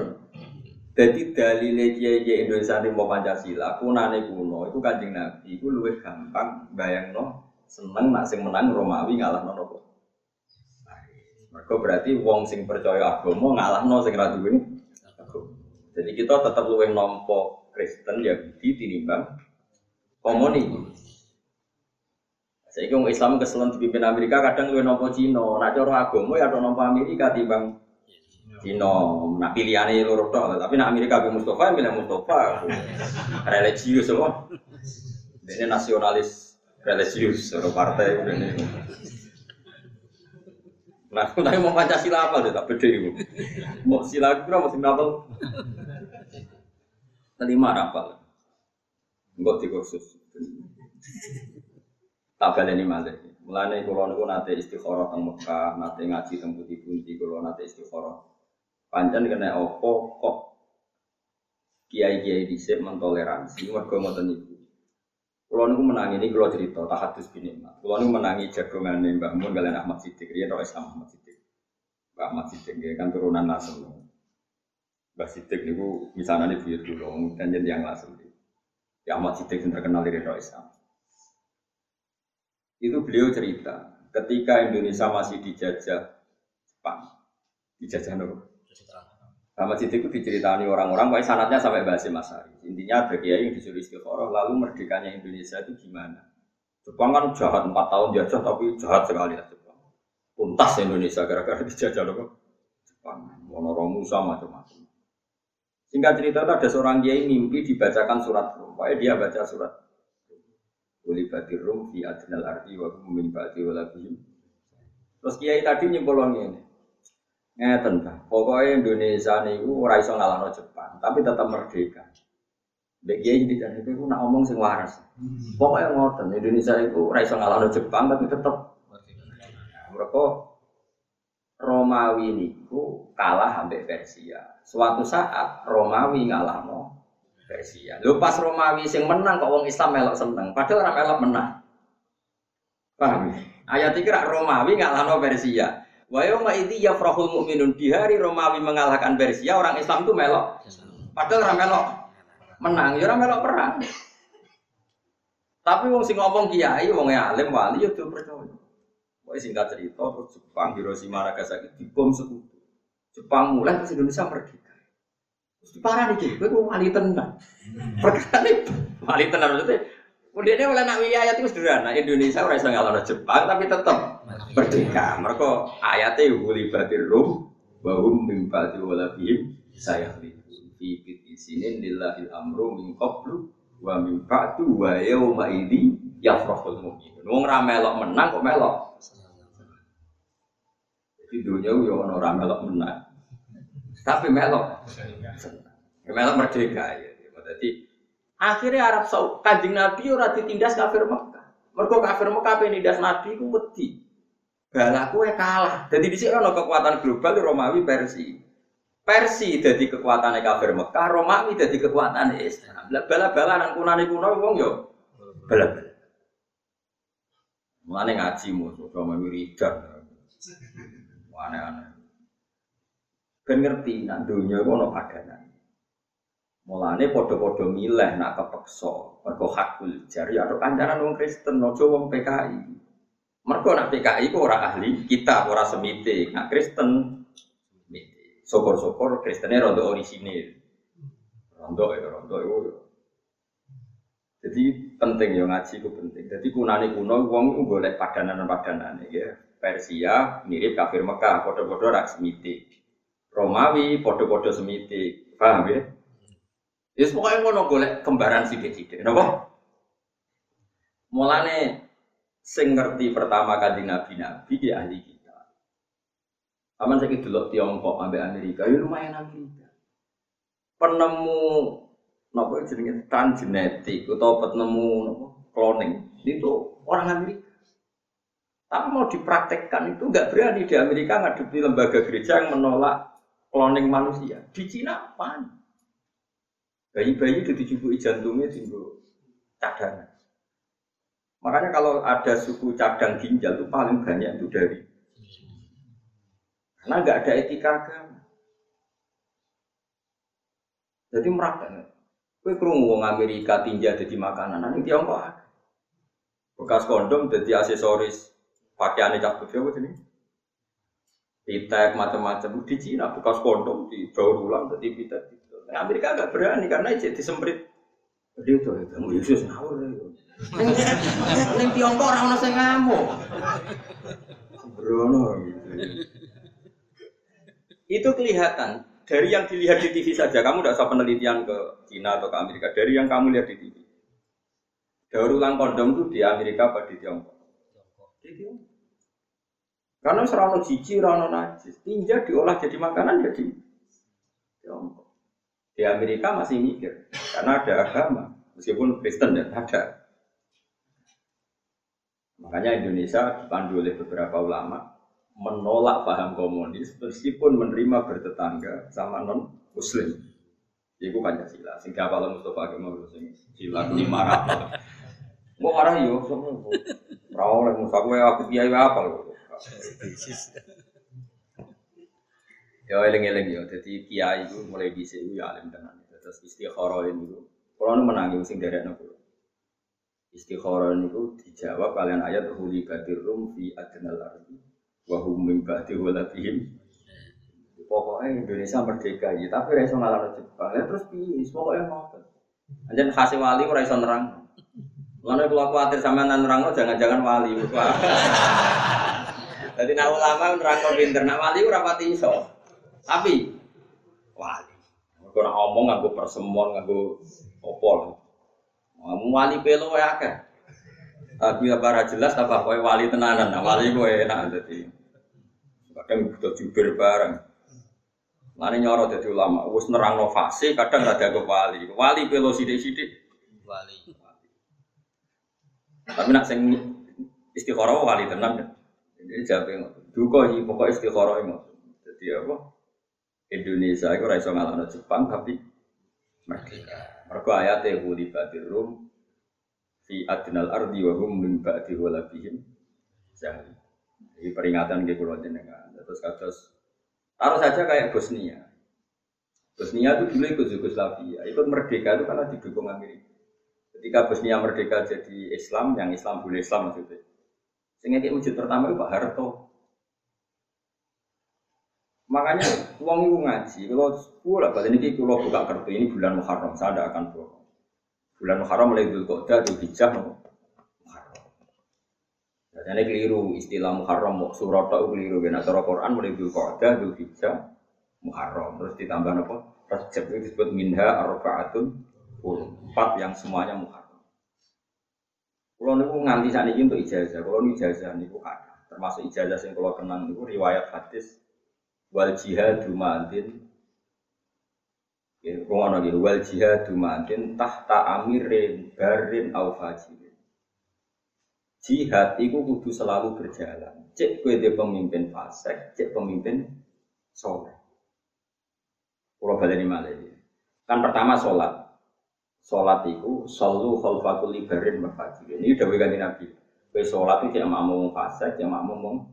Jadi dalile kiai Indonesia ini mau Pancasila, punane kuno, itu kanjeng Nabi, itu lebih gampang bayang no, seneng nak sing menang Romawi ngalah no nopo mereka berarti wong sing percaya agama ngalahno sing ra duwe Jadi kita tetap luwih nompo Kristen Yahudi tinimbang komuni. Saya wong Islam keselan dipimpin Amerika kadang luwih nompo Cina. Nak cara agama ya ada nompo Amerika timbang Cina. Nak pilihane loro tok, tapi nak Amerika be Mustafa milih Mustafa. Religius semua. Ini nasionalis religius, partai ini. Nah, aku tanya mau Pancasila apa sih tak beda. Mau sila kira mau sila apa? Kelima apa? Enggak di kursus. Tak ini malah. Mulane kula niku nate istikharah teng Mekah, nate ngaji teng pundi-pundi kula nate istikharah. Pancen kena opo kok kiai-kiai dhisik mentoleransi mergo ngoten niku. Kulo niku menangi ini kulo cerita tahadus bin Nikmat. Kulo niku menangi jagongane Mbah Mun kalian Ahmad Siddiq, riyen roh Islam Ahmad Siddiq. Mbah Ahmad Siddiq kan turunan Nasr. Mbah Siddiq niku misalnya nih buyut dulu, dan jadi yang Nasr. Ya Ahmad Siddiq yang terkenal dari roh Islam. Itu beliau cerita, ketika Indonesia masih dijajah Jepang, dijajah Nur. Sama Siddiq itu diceritani orang-orang, pokoknya sanatnya sampai bahasa Masari. Intinya ada kiai yang disuruh istiqoroh, lalu merdekanya Indonesia itu gimana? Jepang kan jahat empat tahun jajah, tapi jahat sekali lah Jepang. Tuntas Indonesia gara-gara dijajah loh Jepang. Monoromu sama macam-macam. Singkat cerita itu ada seorang kiai mimpi dibacakan surat Rum. Pokoknya dia baca surat Ulibatir Rum fi adnal arti wa hum min ba'di walabihim. Terus kiai tadi nyimpulon ini. Ngeten ta. Pokoknya Indonesia niku ora iso ngalahno Jepang, tapi tetap merdeka. Mbek kiai di sana itu nak ngomong sing waras. Pokoknya ngoten, Indonesia itu ora iso ngalahno Jepang tapi tetap mereka Romawi niku kalah ambek Persia. Suatu saat Romawi ngalahno Persia. Lho pas Romawi sing menang kok wong Islam melok seneng, padahal orang melok menang. Paham? ya? Ayat iki rak Romawi ngalahno Persia. Wa yauma idzi yafrahul mu'minun di hari Romawi mengalahkan Persia, orang Islam itu melok. Padahal orang melok menang, ya orang melok perang. Tapi wong sing ngomong kiai, wong alim wali ya tuh percaya. Pokoknya singkat cerita, terus Jepang Hiroshima Nagasaki dibom sekutu. Jepang mulai terus Indonesia merdeka. Terus diparah nih, gue wali tenang. Perkara ini wali tenang maksudnya. Kemudian oleh nak ayat itu sederhana. Indonesia ora iso ngalahno Jepang tapi tetap merdeka. Mereka ayatnya wuli batir rum bahum min ba'di walabihim saya fi fiti sinin lillahil amru min qablu wa min ba'du wa yauma idzi yafrahul mu'minun. Wong ra melok menang kok melok. Di dunia yo ono ra melok menang. Tapi melok Ya, melok merdeka ya. Jadi akhirnya Arab Saudi kanjeng Nabi ora ditindas kafir Mekah. Mergo kafir Mekah penindas Nabi ku wedi. Balaku kalah. Jadi di sini ono kekuatan global Romawi Persia. Persi jadi kekuatan kafir Mekah, Romawi jadi kekuatan Islam. Bala-bala nang kunane kuno wong yo bala-bala. Mulane ngaji musuh sama wiridan. Aneh-aneh. Ben ngerti nak dunya ku ono padanan. Mulane padha-padha milih nak kepeksa, mergo hakul jari atau kancanan wong Kristen, aja wong PKI. Mergo nak PKI ku ora ahli kita, ora semite. Nak Kristen. Syukur-syukur Kristennya rondo orisinil. Rondo ya, rondo itu. Jadi penting ya ngaji ku penting. Jadi kunane kuno wong ku golek padanan-padanan ya. Persia mirip kafir Mekah, padha-padha rak semite. Romawi padha-padha semite. Paham ya? Ya yes, pokoknya ngono golek kembaran sithik-sithik. Napa? Mulane sing ngerti pertama kali nabi-nabi di ahli Aman saya delok Tiongkok ambek Amerika, ya lumayan Amerika. Penemu napa jenenge transgenetik atau penemu napa cloning itu orang Amerika. Tapi mau dipraktekkan itu nggak berani di Amerika ngadepi lembaga gereja yang menolak cloning manusia. Di Cina apa? Bayi-bayi itu dijubui jantungnya tinggal cadangan. Makanya kalau ada suku cadang ginjal itu paling banyak itu dari karena nggak ada etika agama. Jadi merakit. Kue kerungu wong Amerika tinja jadi makanan, nanti Tiongkok. Bekas kondom jadi aksesoris pakaian cak putih apa sini? Pitek macam-macam di Cina bekas kondom di daur ulang jadi pitek. Nah, Amerika nggak berani karena jadi disemprit. Jadi itu kamu Yesus ngawur. Neng Tiongkok orang orang saya ngamuk. Sembrono gitu. Itu kelihatan dari yang dilihat di TV saja. Kamu tidak usah penelitian ke Cina atau ke Amerika. Dari yang kamu lihat di TV. Daur ulang kondom itu di Amerika apa di Tiongkok? Tiongkok. Karena serana jiji, serana najis. Tinja diolah jadi makanan jadi Tiongkok. Di Amerika masih mikir karena ada agama. Meskipun Kristen dan ada. Makanya Indonesia dipandu oleh beberapa ulama menolak paham komunis meskipun menerima bertetangga sama non muslim. Iku Pancasila. Sing kapal Mustafa Kemal sing sila lima rapal. Mau marah yo sama. Rawol lagi Mustafa gue aku kiai apa lo. Ya eling-eling yo. Jadi kiai itu mulai di sini ya alim tenan. Terus istikharah itu. Kalau nu menangi sing derek nopo. Istikharah itu dijawab kalian ayat huli batir rum fi adnal wa hum min ba'di walatihim. Pokoknya Indonesia merdeka ya, tapi ra iso ngalahno Jepang. Ya terus piye? Pokoknya ngoten. Anjen hasil wali ora iso nerang. Mana kalau khawatir sama nerang jangan-jangan wali. Jadi nak ulama nerang pinter, nak wali ora pati iso. Tapi wali. Nek omong nganggo persemon, nganggo opol. Ngomong wali pelo ya akeh. Tapi apa jelas apa kowe wali tenanan. Nah, wali kowe enak dadi. Kadang butuh jubir bareng. Mane nyoro dadi ulama, wis nerangno fase, kadang rada ke wali. Wali pelo sithik-sithik. Wali. Tapi nak sing istikharah wali tenan. Jadi jawab ngoten. Duka iki pokoke istikharah ngoten. Jadi apa? Indonesia itu raiso ngalahno Jepang tapi merdeka. Mergo ayate huli badir rum fi adnal ardi wa hum min ba'di walabihim jahil. Jadi peringatan ke pulau jenengan. Terus kados taruh saja kayak Bosnia. Bosnia itu dulu ikut Yugoslavia, ikut merdeka itu karena didukung Amerika. Ketika Bosnia merdeka jadi Islam, yang Islam boleh Islam maksudnya. Sehingga kayak masjid pertama itu Pak Harto. Makanya uang itu ngaji. Kalau sepuluh balik ini kalau buka kartu ini bulan Muharram, saya tidak akan bohong. Bulan Muharram mulai hijab, Muharram. Jadi keliru istilah Muharram, surat itu keliru. Karena cara Quran mulai dulu kota, dulu hijab, Muharram. Terus ditambah apa? Rajab itu disebut minha arbaatun empat yang semuanya Muharram. Kalau niku nganti saat ini untuk ijazah, kalau ini ijazah niku ada, termasuk ijazah yang kalau kenang niku riwayat hadis wal jihadu ma'adin Ya, wal jihadu ma'adin tahta amirin barin au fajirin. Jihad itu kudu selalu berjalan. Cek kue dia pemimpin fasik, cek pemimpin soleh. Kalau balik malah Kan pertama sholat. Sholat itu solu khalfakul libarin mafajirin. Ini udah ganti Nabi. Kue sholat itu jangan mau fasik, mau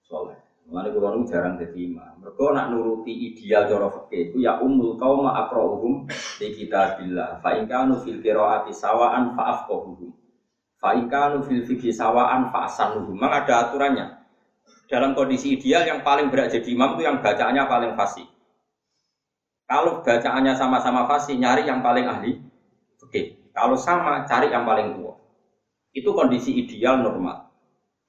soleh. Mengenai kulo nu jarang jadi imam. Mereka nak nuruti ideal cara fikih itu ya umul kaum akrauhum di kitabillah. Fa in kanu fil qiraati sawaan fa afqahuhum. Fa in kanu fil fikhi sawaan fa asanuhum. Memang ada aturannya. Dalam kondisi ideal yang paling berat jadi imam itu yang bacaannya paling fasih. Kalau bacaannya sama-sama fasih, nyari yang paling ahli. Oke, kalau sama, cari yang paling tua. Itu kondisi ideal normal.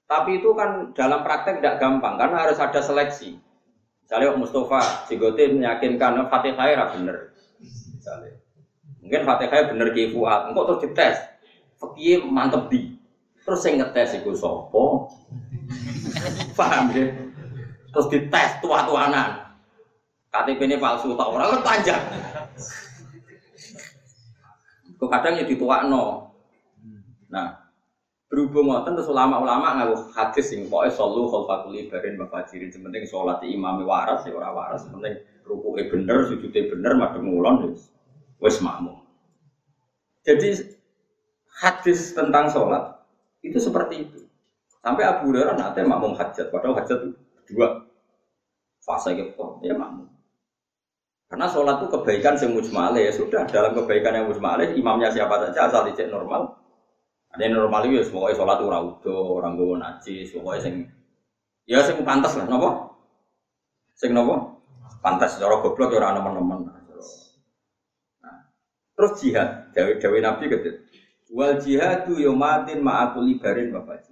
Tapi itu kan dalam praktek tidak gampang karena harus ada seleksi. Misalnya Mustafa Jigote meyakinkan Fatihah bener. Misalnya. Mungkin Fatihah bener ki Fuad, engkau terus dites. Fakih mantep di. Terus saya ngetes itu sopo. Paham ya? Terus dites tua-tuanan. KTP ini palsu tak orang kan panjang. Kadang ya dituakno. Nah, berhubung ngoten terus ulama-ulama ngaku hadis sing pokoke sallu khalfatul ibarin bafajirin penting salat imam waras ya ora waras penting rukuke bener sujude bener madhep ngulon wis wis makmum jadi hadis tentang sholat itu seperti itu sampai Abu Hurairah nanti makmum hajat padahal hajat dua fase gitu ya makmum karena sholat itu kebaikan yang mujmale ya sudah dalam kebaikan yang mujmale imamnya siapa saja asal dicek normal ada yang normal itu, ya, pokoknya sholat ora udo, orang gue najis, pokoknya sing ya sing pantas lah, nopo? Sing nopo? Pantas, cara goblok ya orang teman-teman. Nah, terus jihad, Dewi Dewi Nabi gitu. Wal jihadu yomatin ma'akuli barin bapak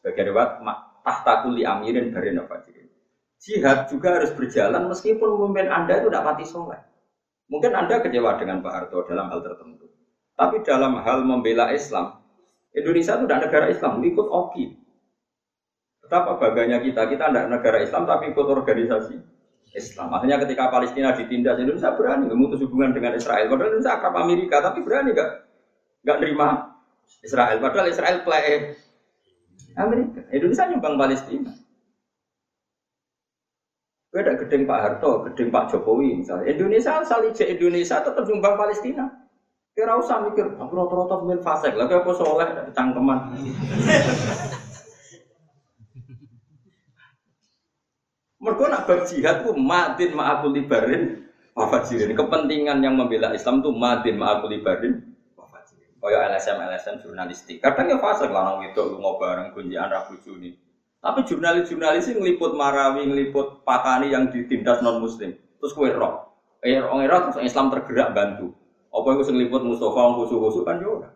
Sebagai lewat tahta kuli amirin barin bapak Jihad juga harus berjalan meskipun pemimpin anda itu tidak pati soleh. Mungkin anda kecewa dengan Pak Harto dalam hal tertentu. Tapi dalam hal membela Islam, Indonesia itu tidak negara Islam, ikut OKI. Betapa bangganya kita, kita tidak negara Islam tapi ikut organisasi Islam. Makanya ketika Palestina ditindas, Indonesia berani memutus hubungan dengan Israel. Padahal Indonesia akrab Amerika, tapi berani nggak nggak nerima Israel. Padahal Israel play Amerika. Indonesia nyumbang Palestina. Beda gedeng Pak Harto, gedeng Pak Jokowi misalnya. Indonesia asal Indonesia tetap nyumbang Palestina. Kira usah mikir, aku rata-rata pemain fasek, lagi aku soleh, ada cangkeman. Mereka nak berjihad itu madin ma'akul libarin wafajirin. Kepentingan yang membela Islam itu madin ma'akul libarin wafajirin. Kaya LSM LSM jurnalistik. Kadang ya fasek lanang itu lu mau bareng kunjian rabu juni. Tapi jurnalis-jurnalis ini ngeliput Marawi, ngeliput Patani yang ditindas non Muslim. Terus kue roh, eh orang terus Islam tergerak bantu. Apa yang sing liput Mustafa khusus-khusus kan juga.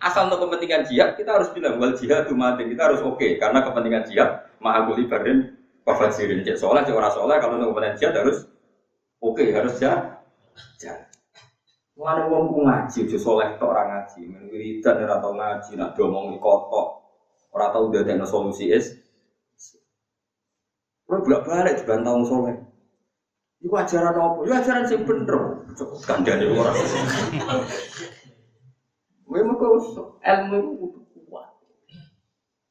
Asal untuk kepentingan jihad kita harus bilang wal jihad mati kita harus oke okay, karena kepentingan jihad ma'akuli barin wafat sirin cek soleh cek orang kalau untuk kepentingan jihad harus oke okay, harus jalan. Mulane wong ku ngaji aja soleh tok ora ngaji, men wiridan ora tau ngaji, nak diomong kotok, ora tau dadekno solusi is. Kowe bolak-balik dibantah wong soleh. Iku ajaran apa? Ya ajaran sing bener. Kandhane ora. Kowe mengko ilmu iku kuat.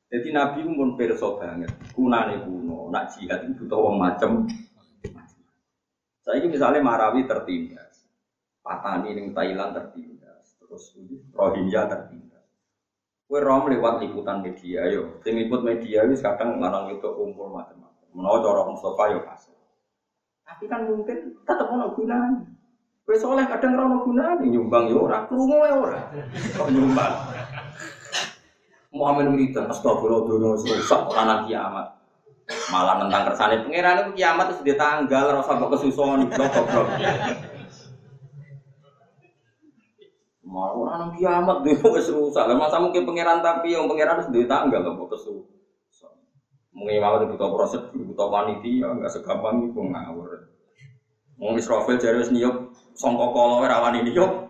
Jadi Nabi pun perso banget, kunane kuno, nak jihad itu butuh wong macem. Saya misalnya Marawi tertindas, Patani ning Thailand tertindas, terus Rohingya tertindas. Kue rom lewat liputan media, yo. Tim liput media itu kadang lanang itu kumpul macam-macam. Menawa cara Mustafa yo kasih. Tapi kan mungkin tetap ono gunanya. Kue soleh kadang ora ono gunanya, nyumbang yo ora, krungu ya ora. Kok nyumbang? Muhammad wiridan astagfirullah dunia rusak orang kiamat. Malah tentang kersane pangeran itu kiamat itu dia tanggal rasa kok kesusuan blok blok. Malah orang kiamat dia wis rusak. Lah masa mungkin pangeran tapi yang pangeran itu dia tanggal kok kesusuan. Mungkin malah butuh proses, butuh panitia, nggak segampang itu ngawur. Mau Israfil jadi wis niup songkok kolo rawan ini yuk.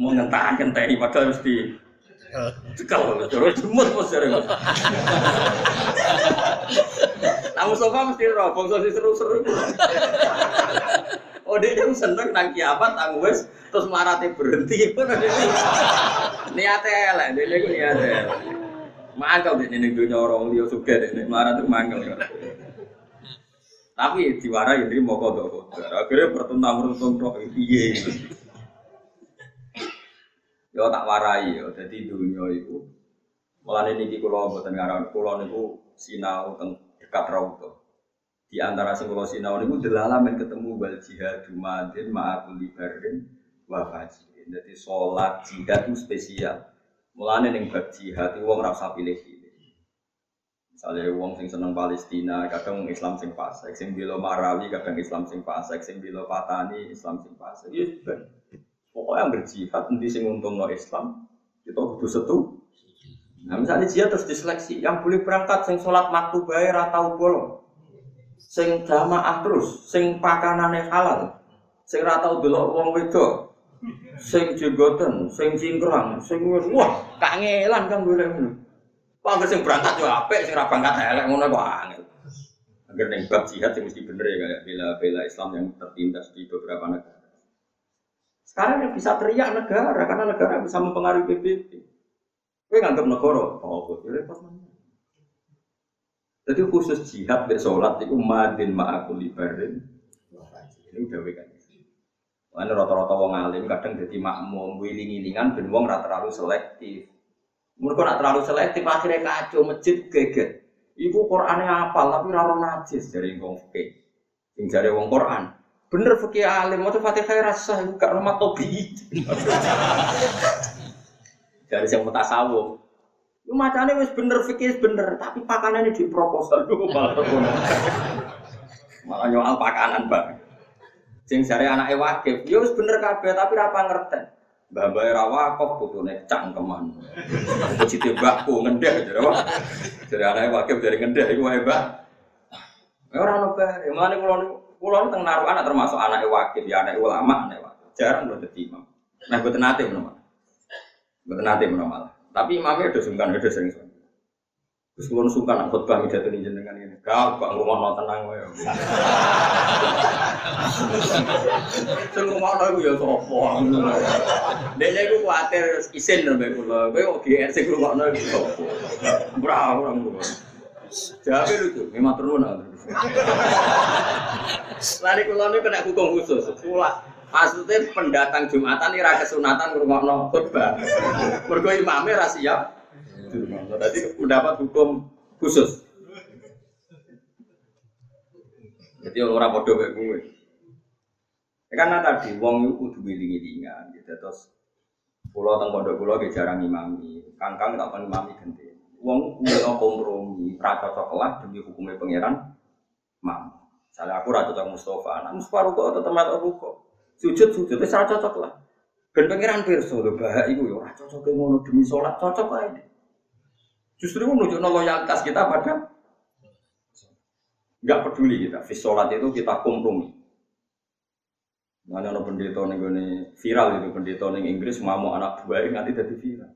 Mau ngentah ngenteni padahal mesti Cekal, terus jemut dari bos. Nah Mustafa mesti bangsa si seru-seru. Oh dia yang seneng nang kiamat, nang wes, terus marate berhenti pun ada niatnya lah, dia itu niatnya. Mangkal di sini dunia orang dia suka deh, marah tuh mangkal. Tapi diwarai ini mau kodok kodok, akhirnya pertuntang pertuntang iya. Yo tak warai yo, jadi dunia itu Mulane niki kula mboten ngaran kula niku sinau teng dekat rauto. Di antara sing kula sinau niku delalamen ketemu wal jihad madin ma'akul libarin wa fajrin. Dadi salat jihad itu spesial. Mulane ning bab jihad wong ora usah pilih-pilih. Misalnya wong sing seneng Palestina, kadang Islam sing fasik, sing bela Marawi, kadang Islam sing fasik, sing bela Patani, Islam sing fasik. Ya ben. Pokoknya yang berjihad nanti sing untung no Islam, kita kudu setu. Nah misalnya jihad terus diseleksi, yang boleh berangkat sing sholat maktu bayar atau bolong, sing jamaah terus, sing pakanane halal, sing ratau delok wong wedok, sing jenggoten, sing cingkrang, sing wis wah kangelan kan boleh ngono. Wah sing berangkat yo apik, sing ra berangkat elek ngono kok angel. Agar ning bab jihad sing mesti bener ya kayak bela-bela Islam yang tertindas di beberapa negara. Sekarang yang bisa teriak negara, karena negara bisa mempengaruhi PBB. Gue nganggap negara, oh repot? Jadi khusus jihad be sholat itu madin ma'akul libarin. Ini udah kan. Mana rata-rata wong alim kadang jadi makmum, wiling-wilingan ben wong rata terlalu selektif. Mereka nak terlalu selektif akhirnya kacau masjid geget. Ibu Qurannya apal tapi raro najis dari wong fikih. Sing jare wong Quran. Bener fikih alim, mau Fatihah rasa iku gak rumah tobi. Dari yang mutasawuf. Lu macane wis bener fikih bener, tapi pakanannya di proposal dulu malah malah nyoal pakanan bang. Sing jare anake wakif, ya wis bener kabeh tapi ra ngerti. Mbah Mbah ra wakif putune cangkeman. Cite mbahku ngendeh jare apa? Jare anake wakif dari ngendeh iku wae mbah. Ora ono bae, mulane kula niku kula teng naruhan termasuk anake wakif, ya anak ulama, anak wakif. Jarang lho dadi imam. Nah, mboten nate menawa. Mboten nate menawa. Tapi imamnya udah sungkan, udah sering sungkan. Terus kulon sungkan nak khotbah midat ini jenengan ini. Gak, gak ngomong no tenang wae. Sing ngomong no ya sopo. Dene iku kuwatir isin nembe kula. Kowe kok GR sing ngrungokno iku sopo. Ora ora ngono. Jawabe lucu, memang turun Lari kula niku kena hukum khusus. Kula Maksudnya pendatang Jumatan ini rakyat sunatan ngurungokno khutbah. Mergo imame ra siap. Jadi mendapat hukum khusus. Jadi orang bodoh kayak gue. Ya, karena tadi wong itu kudu wiling-wilingan gitu terus pulau teng pondok pulau ge jarang imami. Kangkang tak pernah imami gede. Wong udah kompromi, ra cocok lah demi hukumnya pangeran. Mam. Misalnya aku ra cocok Mustafa, nah Mustafa ruko atau teman ruko sujud sujud itu cocok lah. Dan pangeran pirsa lho bahak iku ya cocok ngono demi sholat cocok ae justru menunjukkan loyalitas kita pada nggak peduli kita fi sholat itu kita kompromi. Mana ono pendeta gone viral itu pendeta ning Inggris ngamuk anak buah nganti dadi viral.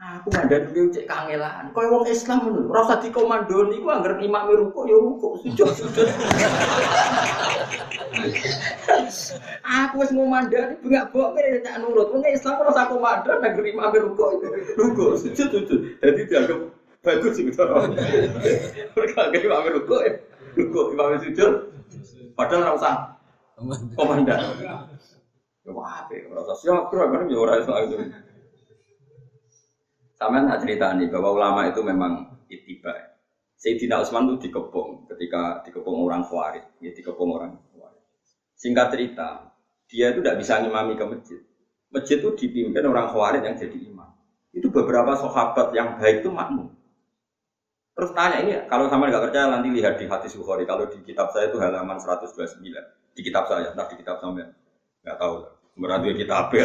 Aku mandani kuwi cek kangelan. Kaya wong Islam ngono, ora usah dikomandoni ku anggere imam ruko ya ruko, sujud sujud. Aku wis ngomandani bengak bok kene tak nurut. Wong Islam ora usah komandon anggere imam ruko, ruko sujud sujud. Dadi dianggap bagus sih gitu. Mereka anggere imam ruko, ruko imam sujud. Padahal ora usah komandan. Ya ora usah siap kan ya ora iso itu. Sama cerita nih bahwa ulama itu memang itiba. Sayyidina Utsman itu dikepung ketika dikepung orang Khawarij, ya dikepung orang Khawarij. Singkat cerita, dia itu tidak bisa ngimami ke masjid. Masjid itu dipimpin orang Khawarij yang jadi imam. Itu beberapa sahabat yang baik itu makmum. Terus tanya ini, kalau sama nggak percaya nanti lihat di hadis Bukhari. Kalau di kitab saya itu halaman 129. Di kitab saya, nah di kitab sampean. Nggak tahu. Berarti kitab ya.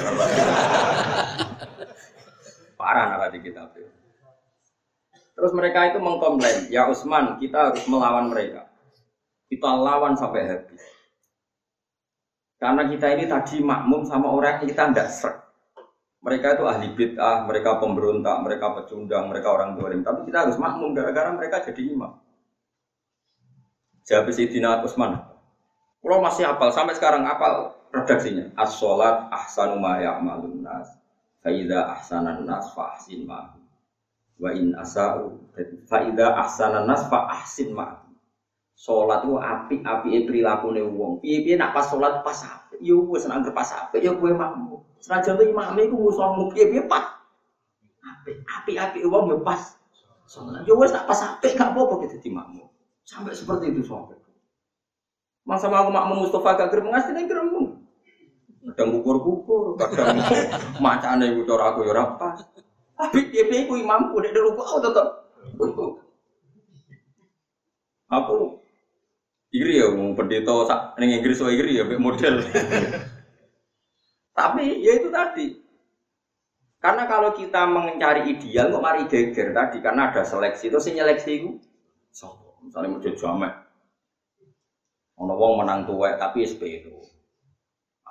Parah nara di kitab itu. Terus mereka itu mengkomplain, ya Usman, kita harus melawan mereka. Kita lawan sampai habis. Karena kita ini tadi makmum sama orang yang kita tidak ser. Mereka itu ahli bid'ah, mereka pemberontak, mereka pecundang, mereka orang dolim. Tapi kita harus makmum gara-gara mereka jadi imam. Jawab Sayyidina Usman. Kalau masih apal, sampai sekarang apal redaksinya. As-sholat ahsanu ma ya'malun. Faida ahsanan nas fa ahsin ma. Wa in asa'u faida ahsanan nas fa ahsin ma. Salat itu api-api perilaku wong. Piye-piye nak pas salat pas apik. Yo wis nang pas apik yo kowe makmu. Senajan tuh imame iku musuhmu piye-piye pas. Apik, api-api wong yo pas. Salat yo wis nak pas apik gak apa-apa kita di makmu. Sampai seperti itu sampai. Masa mau makmum Mustafa gak gerem ngasih ning gerem kadang kukur-kukur, kadang macane iku cara aku ya ora pas. Tapi piye ku imamku nek ruku aku tetep. Aku iri ya wong pendeta sak ning Inggris wae iri ya model. Tapi ya itu tadi. Karena kalau kita mencari ideal kok mari geger tadi karena ada seleksi itu sing nyeleksi iku sapa? Misalnya mau jamek. Ono wong menang tuwek tapi SPO.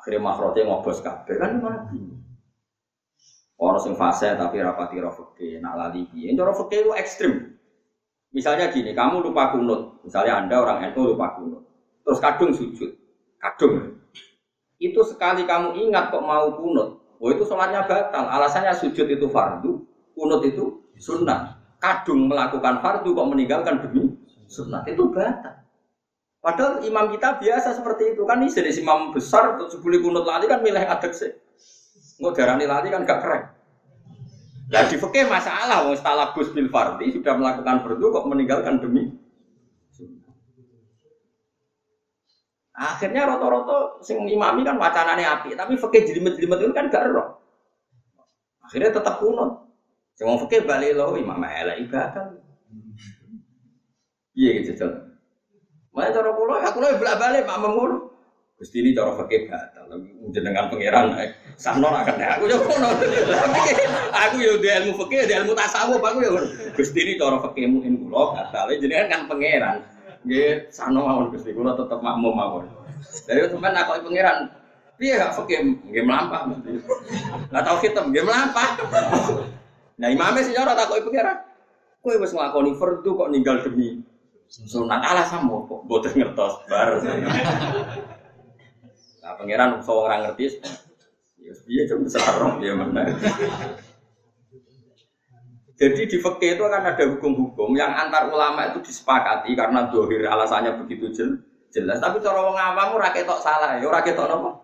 Akhirnya makrote ngobos kabeh kan mati. Orang sing fase tapi rapati rofeke, nak lali piye. Cara itu ekstrim. Misalnya gini, kamu lupa kunut. Misalnya Anda orang NU lupa kunut. Terus kadung sujud. Kadung. Itu sekali kamu ingat kok mau kunut. Oh itu sholatnya batal. Alasannya sujud itu fardu, kunut itu sunnah. Kadung melakukan fardu kok meninggalkan demi sunnah. Itu batal. Padahal imam kita biasa seperti itu kan ini jenis imam besar untuk sebuli kunut lali kan milih adek sih. Nggak darani lali kan gak keren. Nah di masalah wong gus bil sudah melakukan fardu kok meninggalkan demi Akhirnya roto-roto sing imami kan wacanane api, tapi fikih jelimet-jelimet itu kan gak roh. Akhirnya tetap kunut. Sing wong fikih bali lo imam elek ibadah. Iya gitu. Mana cara pulau, aku lo bolak balik mak mengur. Gusti ini cara fakir batal, jenengan pangeran eh, sano akan aku yo kono. Aku yo di ilmu fakir, di ilmu tasawuf aku yo. Gusti ini cara fakir mungkin pulau batal, jenengan kan pangeran. Nggih, sano mawon Gusti kula tetep makmum mawon. Dari sampean nakoki pangeran, piye gak fakir melampah mesti. Lah tau hitam nggih melampah. Nah imamnya sih ora takoki pangeran. Kowe wis nglakoni fardu kok ninggal demi Sunat ala sama kok boten ngertos bar. Nah, pangeran so orang ngerti. Ya piye cuma sarong ya mana. Jadi di fikih itu akan ada hukum-hukum yang antar ulama itu disepakati karena dohir alasannya begitu jelas. Tapi cara wong awam ora ketok salah, ya ora ketok napa?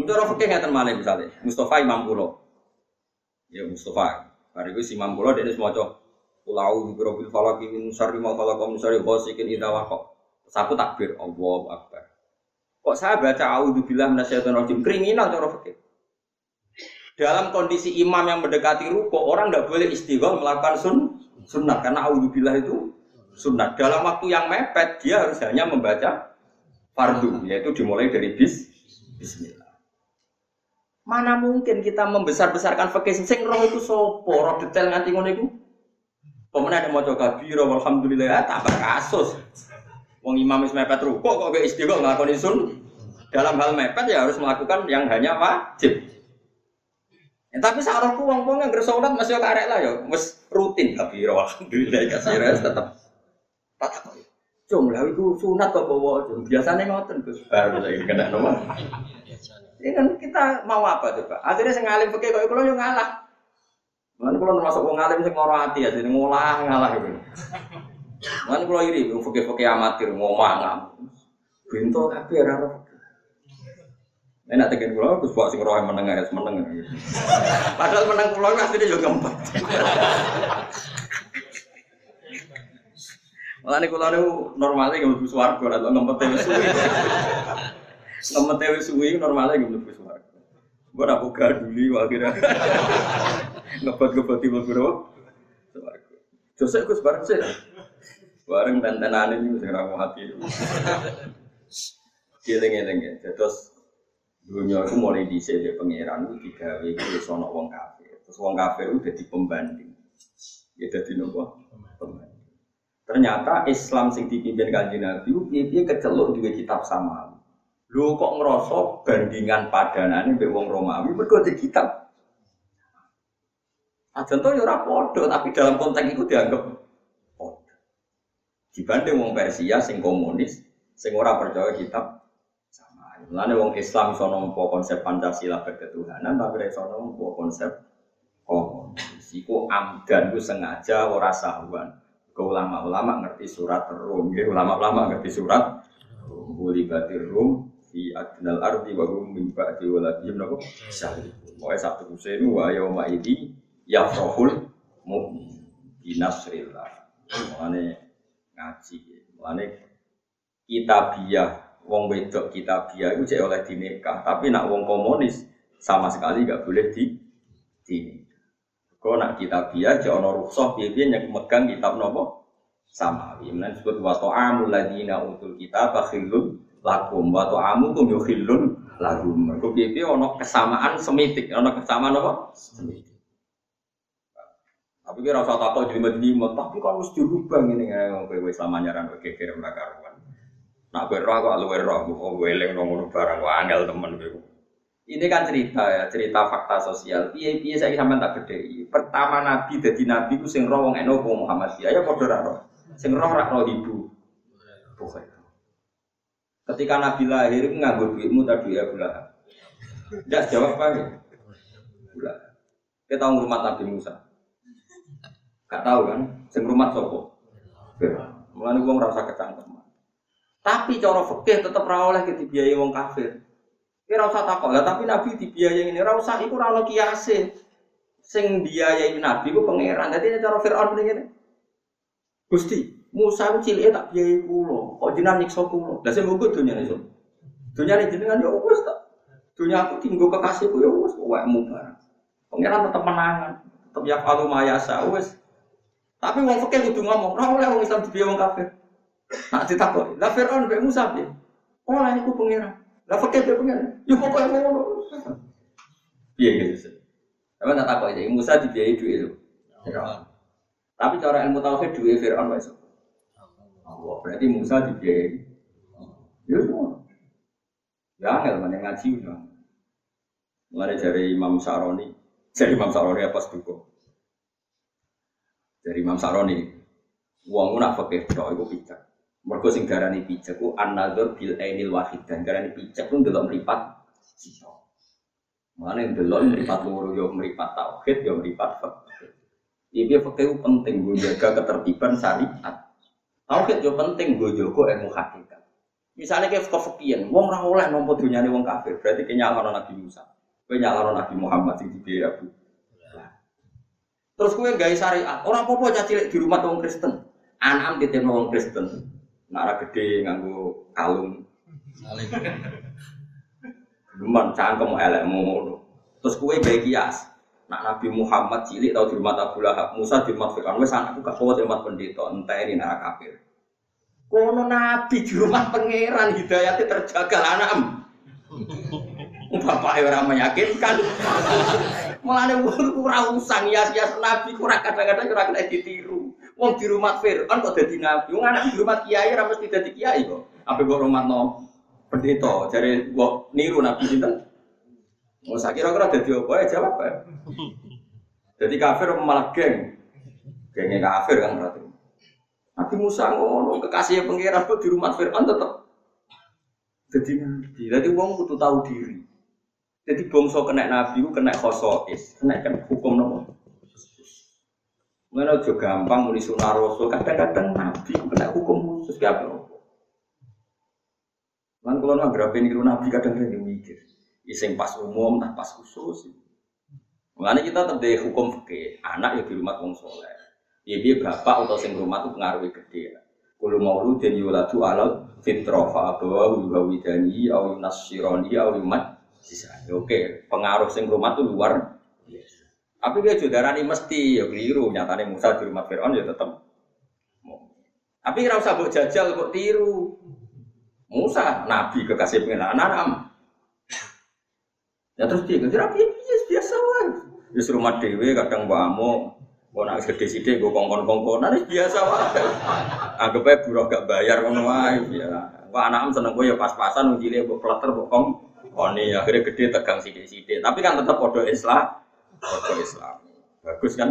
Menurut fikih ngeten malih misalnya, Mustafa Imam Kulo. Ya Mustafa. Bariku si Imam Kulo dia semua cowok Ulau di birobil falaki min syarri ma khalaqa min syarri ghasikin idza waqa. Saku takbir Allahu akbar. Kok saya baca auzubillahi minasyaitonir rajim kriminal cara fikih. Dalam kondisi imam yang mendekati ruko, orang tidak boleh istighfar melakukan sun, sunnah karena auzubillah itu sunnah. Dalam waktu yang mepet dia harus hanya membaca fardu, yaitu dimulai dari bis, bismillah. Mana mungkin kita membesar-besarkan fikih sing roh itu sopo, roh detail nganti ngono iku Pemenang ada mau coba biro, alhamdulillah ya tambah kasus. Wong imam wis mepet ruko kok gak istiqomah nglakoni sun. Dalam hal mepet ya harus melakukan yang hanya wajib. Ya, tapi seorang wong wong yang bersolat masih karek lah ya, mes rutin tapi ya alhamdulillah kasih res tetap tak tahu. Cung lah itu sunat kok bawa cung. Biasanya ngoten Gus. Baru lagi kena nomor. Ini kan kita mau apa coba? Akhirnya saya ngalim pakai kok kalau yang ngalah. Mana kalau termasuk wong ngalim sing loro hati ya, jadi ngolah ngalah gitu. Mana kalau iri, fakir-fakir amatir ngomong ngam. Bintu tapi ora Enak tekan pulau, terus buat sing roh meneng ya, meneng. Padahal menang pulau aslinya juga empat. Malah nih kalau nih normalnya gak lebih suwargo, atau ngempet tewi suwi. Ngempet tewi suwi gak lebih suwargo. Gue nak buka dulu akhirnya. Ngempet ngempet tiba bro. Suwargo. Jose gue sebarang sih. Bareng dan tenan ini mesti ramu hati. Giling-giling ya. Terus dunia itu mulai di sini pangeran itu tiga itu di sana wong kafir terus wong kafir itu jadi pembanding ya jadi nopo pembanding ternyata Islam sing dipimpin kanjeng Nabi dia kecelok juga kitab sama lu kok ngerosok bandingan padanane mbek wong Romawi mergo di kitab Aja tuh ya podo, tapi dalam konteks itu dianggap podo. Dibanding wong Persia sing komunis, sing ora percaya kitab Mulane wong Islam iso nampa konsep Pancasila berketuhanan tapi ora iso nampa konsep komunis. Iku amdan ku sengaja ora sahuan. Ke ulama-ulama ngerti surat Rum, nggih ulama-ulama ngerti surat Rum. batir Rum fi adnal ardi wa hum min ba'di waladihim napa syahid. Pokoke sak teruse wa yauma idi yafrahul mu'min binasrillah. Mulane ngaji. Mulane kitabiah wong wedok kita biaya itu cek oleh dinikah, tapi nak wong komunis sama sekali gak boleh di di. Kau nak kita biaya cek ono rukshoh biaya yang megang kitab nopo sama. Kemudian disebut wato amul ladina utul kita bakhilun lakum wato amu kum yukhilun lagum. Kau biaya ono kesamaan semitik, ono kesamaan apa? Semitik. Tapi kira usah takut jadi jelimet, tapi kan mesti dirubah ini nggak kowe wis lamanyaran kowe kira mereka Nak gue roh, aku luwe roh, oh gue eleng nongol barang, gue angel temen gue. Ini kan cerita ya, cerita fakta sosial. Piye piye saya sampai tak gede. Pertama Nabi jadi Nabi ku sing roh wong eno Muhammad ya padha ra roh. Sing roh ra roh ibu. Bukan. Ketika Nabi lahir nganggo duitmu tadi ya. Tidak jawab apa ya? Bulan. Kita tahu rumah Nabi Musa. Gak tahu kan? Sing rumah sopo. Mulane wong rasa kecangkem. Tapi cara fikih tetap ra oleh dibiayai wong kafir. Kira usah takok lah, tapi Nabi dibiayai ini ra usah iku ra ono kiase. Sing biayai Nabi ku pangeran. Dadi cara Firaun ngene. Gusti, Musa ku cilike tak biayai kula, kok jenengan nyiksa kula. Lah sing munggo dunyane iso. Dunyane jenengan ya wis tak. Dunya aku tinggal kekasihku ya wis wekmu barang. Pangeran tetep menangan, tetep ya falu mayasa wis. Tapi wong fikih kudu ngomong, ora oleh wong Islam dibiayai wong kafir. Nah ditakoni, lah Fir'aun mbek Musa piye? Lah niku pengira. Lah fakir dia pengira. Yo pokoke ngono. Piye gitu. Tapi tak aja, Musa dibiayai duit itu. Tapi cara ilmu tauhid duit Fir'aun wae Allah. Berarti Musa dibiayai. Ya semua. Ya angel mana ngaji udah. Mulai dari Imam Saroni, dari Imam Saroni apa seduko? Dari Imam Saroni, uang nak fakir tok iku pijak. Mergo sing darani pijak ku an-nadzur bil ainil wahid dan darani pijak ku ndelok mripat sisa. Mane ndelok mripat loro yo mripat tauhid yo mripat fikih. Iki fikih penting gue jaga ketertiban syariat. Tauhid yo penting gue jaga ilmu hakikat. Misalnya kayak kefikian, wong ora oleh nampa dunyane wong kafir, berarti kenyalano Nabi Musa. Kowe Nabi Muhammad sing dibiaya Abu. Terus kowe gawe syariat, ora apa-apa cacilik di rumah wong Kristen. Anam ditemu wong Kristen. Nara gede nganggo kalung. Luman cangkem elekmu. Terus kue baik kias. Nak Nabi Muhammad cilik tau di rumah Abu Lahab, Musa di rumah Fir'aun, wes anakku gak kuat di rumah pendeta, entah ini nara kafir. Kono Nabi di rumah pangeran hidayatnya terjaga anak. Bapak orang meyakinkan. Malah nih kurang usang ya Nabi kurang kadang-kadang kurang kena ditiru. Wong di rumah Fir'aun kok dadi nabi. Wong anak di rumah kiai ora mesti dadi kiai kok. Apa rumah no pendeta dari wong niru nabi sinten? Mau saya kira-kira dadi apa? Ya jawab ya jadi kafir malah geng? Gengnya kafir kan berarti. Nabi Musa ngono kekasih pengiran kok di rumah Fir'aun tetap jadi nabi. Jadi wong kudu tahu diri jadi bangsa kena nabi kena khosois kena kan hukum nopo Mana juga gampang muni sunah rasul kadang-kadang nabi kena hukum khusus gak apa Lan kalau nggak berapa niru nabi kadang-kadang mikir, iseng pas umum, nah pas khusus. Mengenai kita dari hukum fikih, anak ya di rumah wong soleh. Ya dia bapak atau sing rumah itu pengaruh gede. Kulo maulu dan yuladu alal fitrah fa abawa yuhawidani au yunasironi au yumat Oke, pengaruh sing rumah itu luar biasa. Tapi dia juga mesti ya keliru. Nyatanya Musa di rumah Fir'aun ya tetap. Tapi rasa buat jajal kok tiru. Musa, Nabi kekasih pengen anak Ya terus dia ngejar apa ya biasa wae. Ya rumah dewe kadang amo, mau nak gede sithik gue kongkon kongkonan biasa wae. Anggap aja buruh gak bayar ngono ya. Wah anak seneng gue ya pas-pasan ujile mbok kleter kong. Koni akhirnya gede tegang sithik-sithik. Tapi kan tetap podo Islam. Podo Islam. Bagus kan?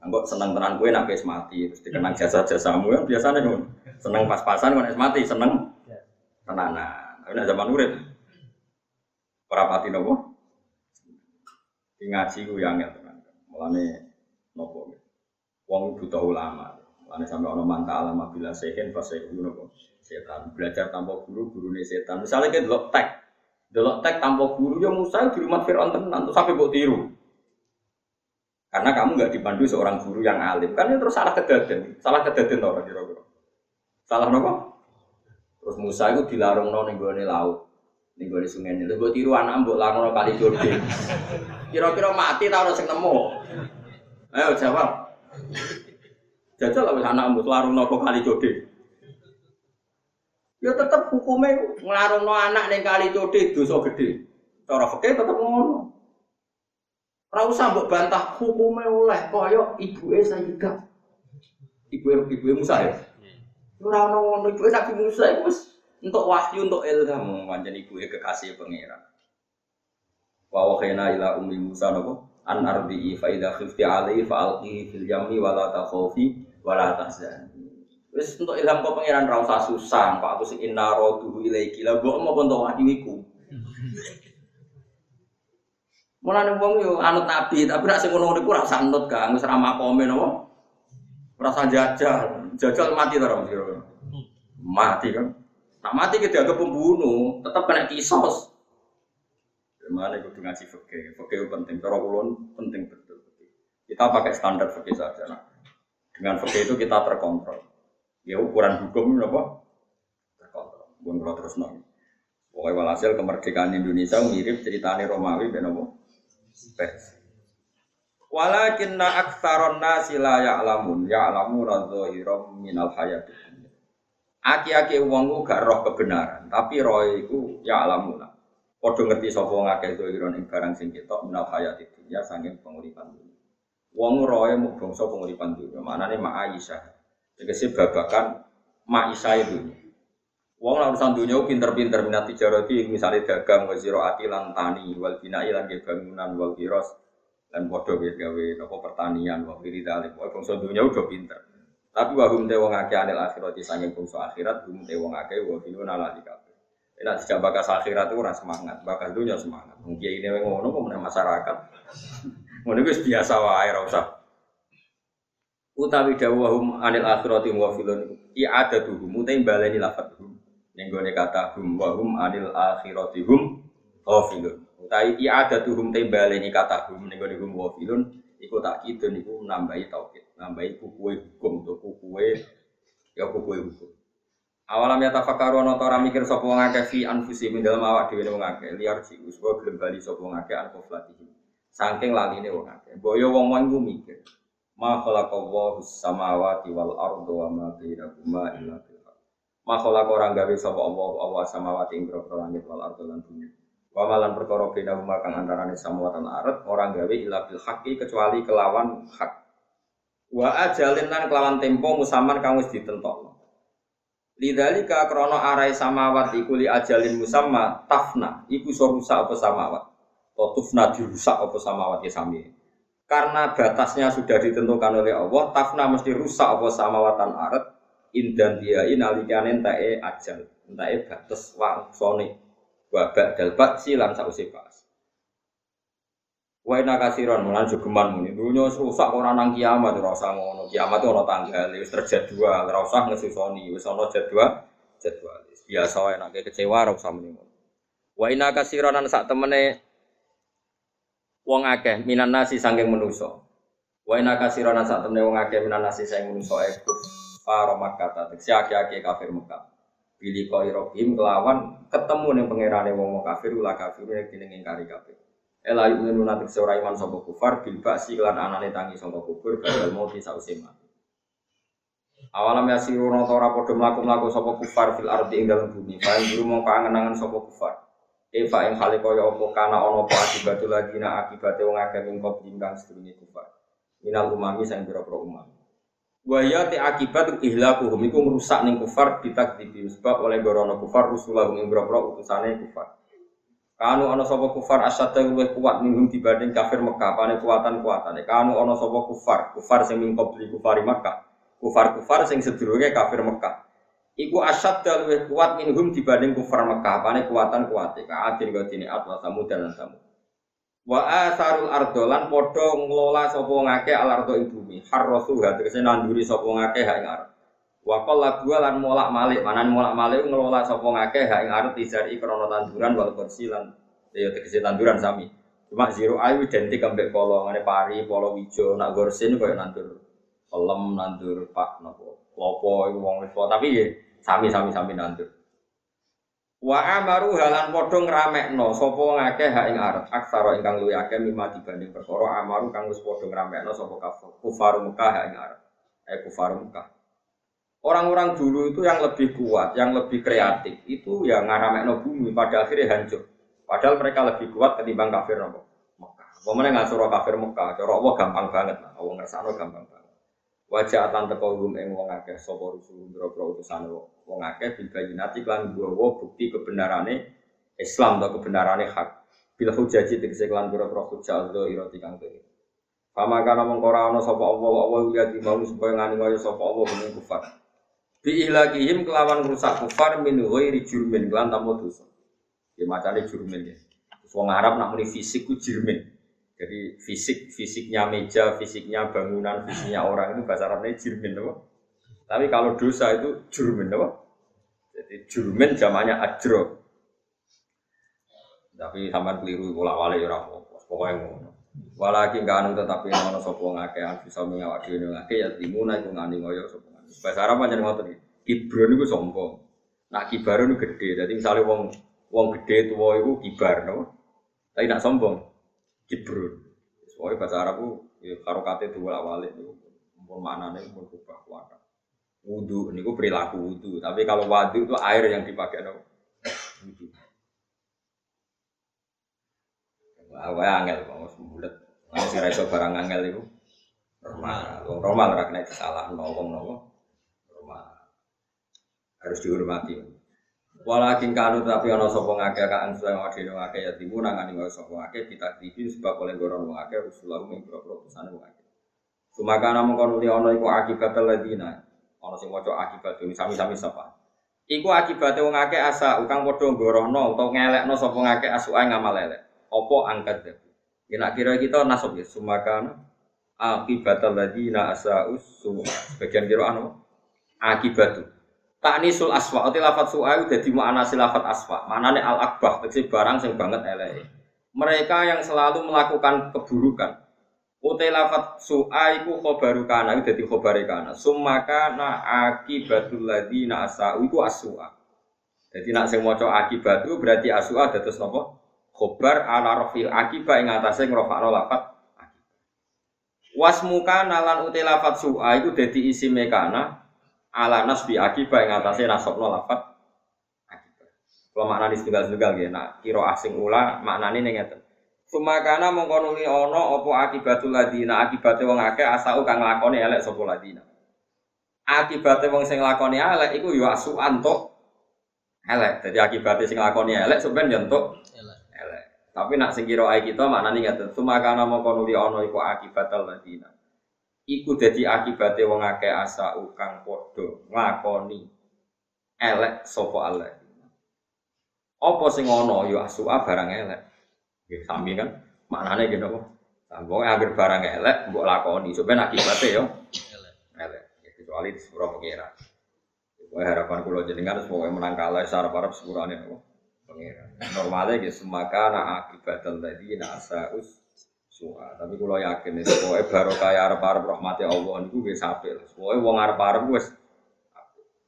Anggap seneng tenan gue nak mati terus dikenang jasa-jasamu yang biasanya kan seneng pas-pasan kan mati seneng tenanan. Tapi zaman urip ora pati nopo? Ngaji ku yang ya tenan. Mulane nopo? Wong butuh ulama. Mulane sampe ana manta alama bila sehen fase nopo? Setan belajar tanpa guru, gurune setan. Misalnya kita delok tek, delok tek tanpa guru ya Musa di rumah Fir'aun tenan terus sampai buat tiru. Karena kamu nggak dipandu seorang guru yang alim, kan terus salah kedaden, salah kedaden orang kira-kira. Salah nopo? Terus Musa itu dilarung no nih laut, nih gue sungai ini. Gue tiru anak mbok larung kali Jordan. Kira-kira mati tau orang nemu. Ayo jawab. Jajal lah anak mbok larung no kali Jordan. Ya tetap hukumnya ngelarung no anak nih kali Jordan dosa gede. Cara fakir tetap ngono. Ora usah mbok bantah hukumnya oleh koyo ibu Sayyidah. Ibu ibu Musa ya. Ora ono ngono ibu Nabi Musa iku wis untuk wahyu untuk ilham pancen ibu kekasih pangeran. Wa wakhina ila ummi Musa napa an ardi fa idza khifti alaihi fa alqihi fil yammi wa la takhafi wa la tahzani. Wis untuk ilham kok pangeran ra usah susah, Pak aku sing inna raduhu ilaiki. Lah mbok mau untuk wahyu iku. Mulane wong yo anut nabi, tapi nek sing ngono niku ora usah anut, Kang. Wis ra makome napa? Rasa jajal, jajal mati ta orang kira Mati kan. Nah mati kita agak pembunuh, tetap kena kisos. Gimana itu ngaji fakir, fakir penting. Cara ulun penting betul. Kita pakai standar fakir saja. Nah, dengan fakir itu kita terkontrol. Ya ukuran hukum apa? Terkontrol. Bukan kalau terus nong. Pokoknya walhasil kemerdekaan Indonesia mirip ceritanya Romawi dan apa? Persia. Walakinna aktsaron nasi la ya'lamun ya'lamuna dhahiran minal hayatid dunya. Aki-aki wong ku gak roh kebenaran, tapi roh iku ya'lamuna. Padha ngerti sapa wong akeh dhahiran ing barang sing ketok minal hayatid dunya saking penguripan dunya. Wong roe mung bangsa penguripan dunya, maknane mak Aisyah. Tegese babakan mak Aisyah itu. Wong lan urusan dunya pinter-pinter minat tijarati misalnya dagang wa ziraati lan tani wal binai lan bangunan wal kiros dan bodoh ya gawe nopo pertanian wong diri dalem wong dunia udah pinter. Tapi wahum te wong akeh anil akhirat sange bangsa akhirat hum te wong akeh wa finu nala dikabe nek dijak bakas akhirat ora semangat bakas dunia semangat. Mungkin ini wong ngono kok masyarakat. Ngono wis biasa wae ora usah utawi dawuhum anil akhirati wa filun. I'adatuhum utai baleni lafat hum ning gone kata hum wa hum anil akhirati hum ghafilun Utai ada tuhum. Tembale ini kata hum. Nego nego wafilun iku tak kitu niku nambahi tauhid, nambahi kukuwe hukum. Untuk kukuwe ya kukuwe hukum. Awalam ya tafakkaru ana ora mikir sapa wong akeh fi anfusi min dalem awak dhewe wong akeh. Liar si uswa gelem bali sapa wong akeh an. Saking laline wong akeh. Boyo wong-wong iku mikir. Ma khalaqallahu samawati wal arda wa ma bainahuma illa bil. Ma khalaqa orang gawe sapa Allah Allah samawati ing langit wal arda lan bumi. Wamalan perkara bina huma kang antarane samawatan arat orang gawe ila bil haqi kecuali kelawan hak. Wa ajalin lan kelawan tempo musaman kang wis ditentokno. Lidzalika krana arai samawat iku li ajalin musamma tafna iku iso rusak apa samawat. Atau tufna dirusak apa samawat ya sami. Karena batasnya sudah ditentukan oleh Allah, tafna mesti rusak apa samawatan arat indan dia inalikane entae ajal, entae batas wangsone. Wa ba'dal ba'si lan sause pas. Wa inna kasiron mulan jogeman muni. Dunya rusak ora nang kiamat ora usah ngono. Kiamat ora tanggal, wis terjadwal, ora usah ngesusoni, wis ana jadwal, jadwal. Biasa wae kecewa ora usah muni. Wa inna kasiron lan sak temene wong akeh minan nasi sangking manusa. Wa inna kasiron lan sak temene wong akeh minan nasi sangking manusa iku para Makkah tegese akeh-akeh kafir Mekah. Pilih koi rohim kelawan ketemu ning pangerane wong kafir ulah kafir ning dene ngingkari kafir. Ela yu'minu nanti seorang iman sapa kufar bil ba'si lan anane tangi sapa kubur badal mati sause mati. Awalam ya sirono ora padha mlaku-mlaku sapa kufar fil ardi ing dalem bumi. Fa guru mong kangen-angen sapa kufar. Eva ing hale kaya apa kana ana apa akibatul ladina akibate wong akeh kufar. Minal umami sang pira-pira umam. Wa ya ti akibat ihlakuhum iku ngrusak ning kufar ditakdibi sebab oleh gorono kufar rusulah ing pira-pira utusane kufar. Kanu ana sapa kufar asyadda luwih kuat minhum dibanding kafir Mekah, pane kuatan-kuatane. Kanu ana sapa kufar, kufar sing min qabli kufari Mekah. Kufar-kufar sing sedurunge kafir Mekah. Iku asyadda luwih kuat minhum dibanding kufar Mekah, pane kuatan-kuate. Ka adin kaya dene atwa samud dan samud. Wa asarul ardolan padha ngelola sapa ngake al ardo ing bumi. Harrasu tegese nanduri sapa ngake hak ing. Wa qalla dua lan molak malik, manan molak malik ngelola sapa ngakeh hak ing arep izari krana tanduran wal kursi lan ya tegese tanduran sami. Cuma zero ayu identik ambek polo ngene pari, polo wijo, nak gorsin koyo nandur pelem, nandur pak napa. Klopo iku wong wis tapi ya sami-sami sami nandur. Wa amaru halan padha ngramekno sapa ngakeh hak ing arep aksara ingkang luwih akeh mimma dibanding perkara amaru kang wis padha ngramekno sapa kufar Mekah hak ing arep. Eh kufar Mekah. Orang-orang dulu itu yang lebih kuat, yang lebih kreatif, itu ya ngaramekno bumi pada akhirnya hancur. Padahal mereka lebih kuat ketimbang kafir nopo Mekah. Pemenang nggak suruh kafir Mekah, cara Allah gampang banget lah, Allah ngersano gampang banget. Wajah atan teko rum ing wong akeh sapa rusul boro-boro wong akeh bil lan bukti kebenarane Islam atau kebenarane hak. Bila hujaji tegese lan boro-boro hujah Allah ira tikang dhewe. Pamangkana mengkora ana sapa Allah Allah ya dimau supaya ngani kaya sapa Allah kufar bi ihlakihim kelawan rusak kufar min ghairi jurmin kelan tanpa dosa ya macane jurmin ya wong Arab nak muni fisik ku jurmin jadi fisik fisiknya meja fisiknya bangunan fisiknya orang itu bahasa Arabnya jurmin apa tapi kalau dosa itu jurmin apa jadi jurmin zamannya ajro tapi sampai keliru bola wale ya ora pokoknya ngono Walakin kanu tetapi ana sapa ngake bisa mengawak dhewe ngake ya timuna iku ngani ngoyo sapa Bahasa Arab macam ngoten iki. Kibro niku sombong. Nak kibar niku gede. Dadi misale wong wong gede tuwa iku kibar no. Tapi nak sombong kibro. Soalnya bahasa Arab ku ya karokate dua awale niku. Mumpun maknane mumpun kubah kuat. Wudu niku perilaku wudu. Tapi kalau wadu itu air yang dipakai no. Wudu. Wah, angel kok wis bulet. Masih ra barang angel iku. Normal, normal kena disalahno wong nopo harus dihormati. Walakin kanu tapi ana sapa ngake ka ansulah ngade ngake ya timu nangani ngake sapa ngake kita tibi sebab oleh goron ngake rusulah ing boro pesan ngake. Sumakana mengkono li ana iku akibat ladina. Ana sing maca akibat ini sami-sami sapa. Iku akibate wong akeh asa ukang padha ngorono utawa ngelekno sapa ngake asuke ngamal elek. Apa angkat dadi. Ya kira kita nasab ya sumakana akibat ladina asa us sebagian kira anu akibatu Taknisul aswa, ati lafat su'ai dadi mu'anasi lafat aswa. Manane al akbah, tegese barang sing banget elek. Mereka yang selalu melakukan keburukan. Utai lafat su'ai ku khobaru kana, itu dadi khobare kana. Summaka na akibatul asa'u iku aswa. Jadi nak sing maca akibatu berarti aswa dados napa? Khobar ala rafil akibah ing atase ngrofakno lafat Wasmuka nalan utai lafat su'a iku dadi isi mekana ala nasbi akibat yang atasnya nasabno lafat akibat. Kalau maknanya setunggal-setunggal ya, nak kiro asing ula maknanya nih ngeten. Sumakana mengkonuli ono opo akibatul ladina akibatnya wong akeh asau kang lakoni elek sopo ladina. Akibatnya wong sing lakoni elek iku yo asukan tok elek. Jadi akibatnya sing lakoni elek sebenarnya untuk elek. Tapi nak sing kira ae kita maknane ngaten, sumakana mongko nuli ana iku akibatal ladina. Iku dadi akibate wong akeh asa ukang padha nglakoni elek sapa elek. Apa sing ana ya asuka barang elek. Nggih sami kan maknane ngene apa? Wong anggere barang elek mbok lakoni, sampeyan akibate yo elek. Ya, kecuali sepuro pengira. Wah harapan kulo jenengan semoga menang kalah sarap arab sepurane apa? Pengira. Normalnya gitu semakana akibatal ladina asaus suha. Tapi kalau yakin itu pokoknya baru kayak arep arep rahmati Allah niku wis apik. Pokoknya wong arep arep wis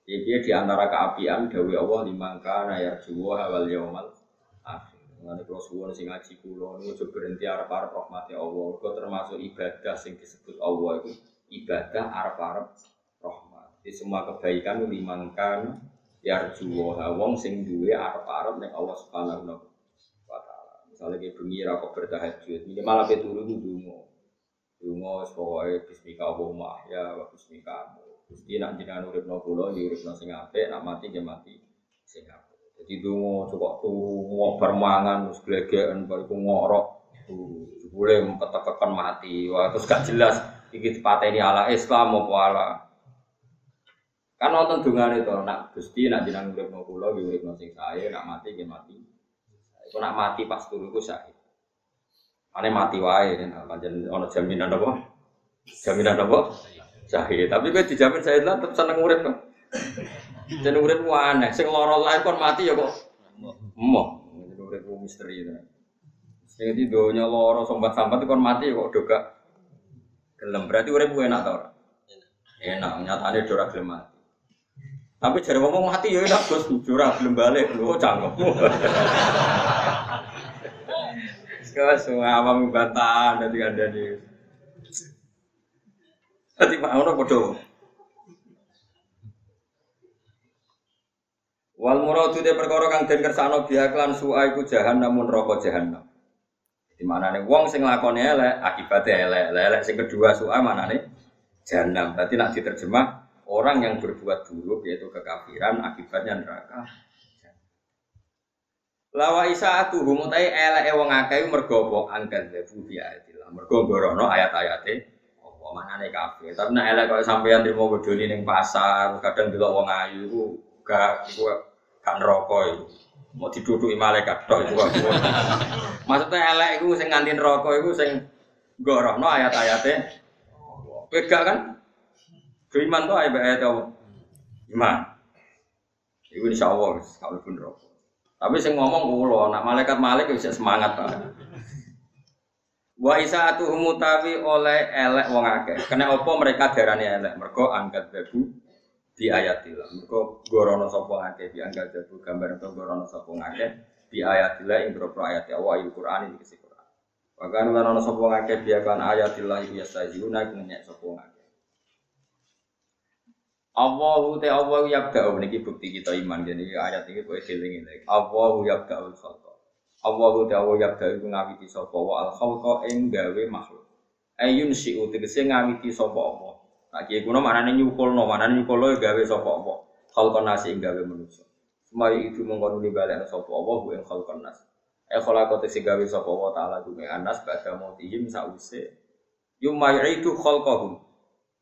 Jadi di antara keapian dawi Allah limangka nayar juwa awal yaumal akhir. Mengenai kalau suwon sing ngaji kulo niku coba berhenti arep arep rahmati Allah. Kau termasuk ibadah sing disebut Allah itu ibadah arep arep rahmat. Di semua kebaikan limangkan yar juwa wong sing duwe arep arep ning Allah subhanahu wa taala. Misalnya kayak bengi ra kok bertahajud, minimal ape turu ku dungo. Dungo pokoke bismika Allahumma ahya wa bismika. Gusti nak jenengan uripno kula ya uripno sing apik, nak mati ya mati sing apik. Jadi dungo cukup turu bar mangan terus glegeken bariku ngorok. Boleh mempetekekan mati. Wah, terus gak jelas iki dipateni ala Islam apa ala Kan nonton dungan itu, nak gusti, nak jenang urip kula, ya urip sing saya, nak mati, ya mati. Iku nak mati pas turu iku syahid. Ane mati wae, nah, pancen jaminan apa? Jaminan apa? Syahid. Tapi kowe dijamin syahid lah tetep seneng urip kok. Jeneng urip ku aneh, sing lara lain kon mati ya kok. Emoh, jeneng urip ku misteri itu. Sing di donya lara sambat-sambat kon mati ya kok do gak gelem. Berarti urip enak ta? Enak, nyatane ora gelem mati. Tapi jare ngomong mati ya enak Gus, jurah belum balik, lu canggung. Sekarang semua awam bantah dari ada di. Tadi pak ono bodoh. Wal muradu de perkara kang den kersano biya klan su'a iku jahanam mun neraka jahanam. Di mana nih wong sing lakone elek akibatnya elek. Elek sing kedua su'a mana nih jahanam. Berarti nak diterjemah orang yang berbuat buruk yaitu kekafiran akibatnya neraka. Lawa isa atu humutai eleke wong akeh mergo apa angkat lebu bi ayatillah. Mergo gorono ayat-ayate apa manane kafir. Tapi nek elek kok sampean trimo bodoni ning pasar, kadang delok wong ayu iku gak iku gak neraka iku. Mau diduduki malaikat tok iku. Maksudnya elek iku sing nganti neraka iku sing gorono ayat-ayate Bega kan? Iman tuh ayat ayat apa? Iman. Iku insya Allah kalau pun rokok. Tapi sing ngomong kulo, nak malaikat malik bisa semangat pak. Wa isa atu mutawi oleh elek wong akeh. Kena opo mereka darani elek? Mergo angkat bebu di ayatillah. Mergo gorono sapa akeh di angkat bebu gambar itu gorono sapa akeh di ayatillah ing boro ayat Allah ayat Quran iki Quran. Wa kan lan ana sapa akeh biakan ayatillah iku yastazuna ngenyek sapa akeh. Allahu te Allahu yabda'u niki bukti kita iman jadi ayat ini kowe eling lagi. Allahu yabda'u khalqa. Allahu te Allahu yabda'u iku ngawiti sapa wa al khalqa ing gawe makhluk. Ayun si'u tegese ngawiti sapa Allah. Nah kiye kuno manane nyukulno, manane nyukulno gawe sapa Allah. Khalqan nasi ing gawe manusa. Semai itu mongko nuli balik sapa Allah ing khalqan nas. E khalaqa te gawe sapa Allah taala dume anas badha mautihim sause. Yumayidu khalqahum.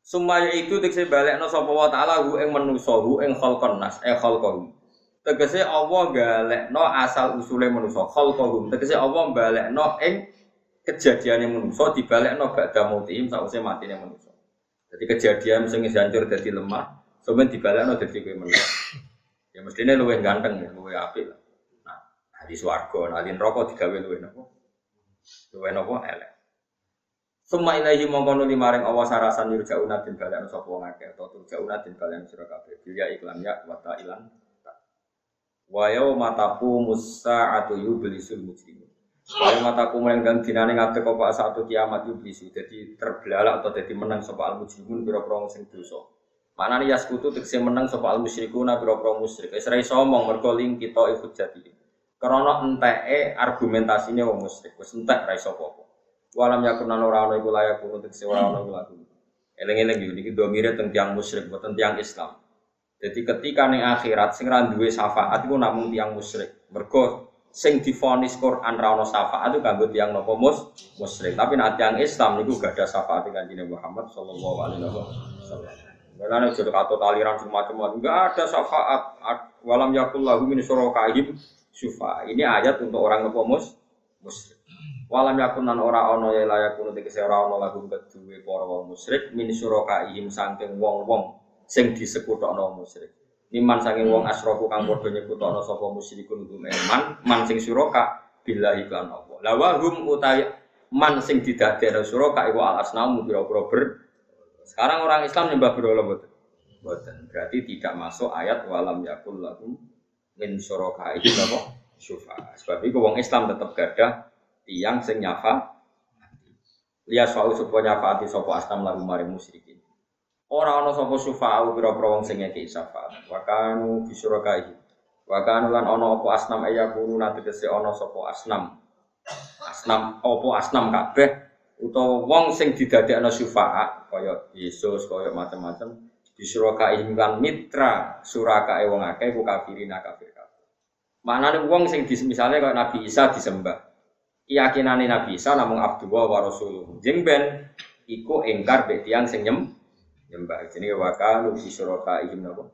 Sumaya itu tegese balekno sapa wa taala hu ing manusa hu ing khalqan nas eh khalqahum. Tegese Allah galekno asal usule manusa khalqahum. Tegese Allah balekno ing kejadiane manusa dibalekno badha mautihim sause matine manusa. Jadi kejadian sing hancur dadi lemah, sampeyan dibalekno dadi kowe manusa. Ya mestine luwih ganteng ya, luwih apik. Nah, di swarga, nah di neraka digawe luwih napa? Luwih napa elek. Summa ilahi mongko nuli maring Allah sarasan yurjauna den balen sapa wong akeh atau turjauna den balen sira kabeh. Bilya iklan ya wa ilan. Wa yauma taqumu sa'atu yublisul mujrimun. Wa yauma taqumu lan dan dinane ngadeg apa satu kiamat yublisu. Dadi terbelalak atau dadi menang sapa al mujrimun pira-pira sing dosa. Manane yaskutu menang sapa al musyrikuna pira-pira musyrik. Wis ra iso kita ikut jadi. Karena enteke argumentasine wong musyrik. Wis entek ra iso. Walam yakun lan ora ana iku layak untuk sing ora ana iku laku. Eleng-eleng yo niki domire teng tiang musyrik boten tiang Islam. Jadi ketika ning akhirat sing ra duwe syafaat iku namung tiang musyrik. Mergo sing difonis Quran ra ono syafaat itu kanggo tiang nopo mus musyrik. Tapi nek tiang Islam niku gak ada syafaat kanjeng Muhammad sallallahu alaihi wasallam. Karena jodoh atau taliran semacam enggak ada syafaat. Walam yakul lahu min syurakaihim syufa. Ini ayat untuk orang nopo mus musyrik. Walam yakun nan ora ono ya layak kuno tegese ora ono lagu kedue para wong musyrik min syurakaihim saking wong-wong sing disekutokno musyrik. Iman saking wong asroku kang padha nyekutokno sapa musyrikun hum man man sing suraka billahi lan Allah. La wa hum utai man sing didadekno suraka iku al asnamu pira-pira ber. Sekarang orang Islam nyembah berhala mboten? Mboten. Berarti tidak masuk ayat walam yakul lahum min suraka itu apa? Syufa. Sebab itu wong Islam tetap gada tiang sing nyafa Liya soal supaya nyafaati sopo asnam lagu mari musyrikin. Ora ana sapa syufa'u pira-pira wong sing ngekeki syafaat. Wa kanu bisyurakai. Wa kanu lan ana apa asnam aya kuno tegese ana sapa asnam. Asnam apa asnam kabeh utawa wong sing didadekno syufa'a kaya Yesus kaya macam-macam bisyurakai kan mitra surakae wong akeh ku kafirina kafir kabeh. Manane wong sing misalnya kaya Nabi Isa disembah. Keyakinane Nabi Isa namung Abdullah wa Rasuluh. Jeng ben iku engkar be tiyang sing nyem nyembah. Jenenge wa kanu fi ihim napa?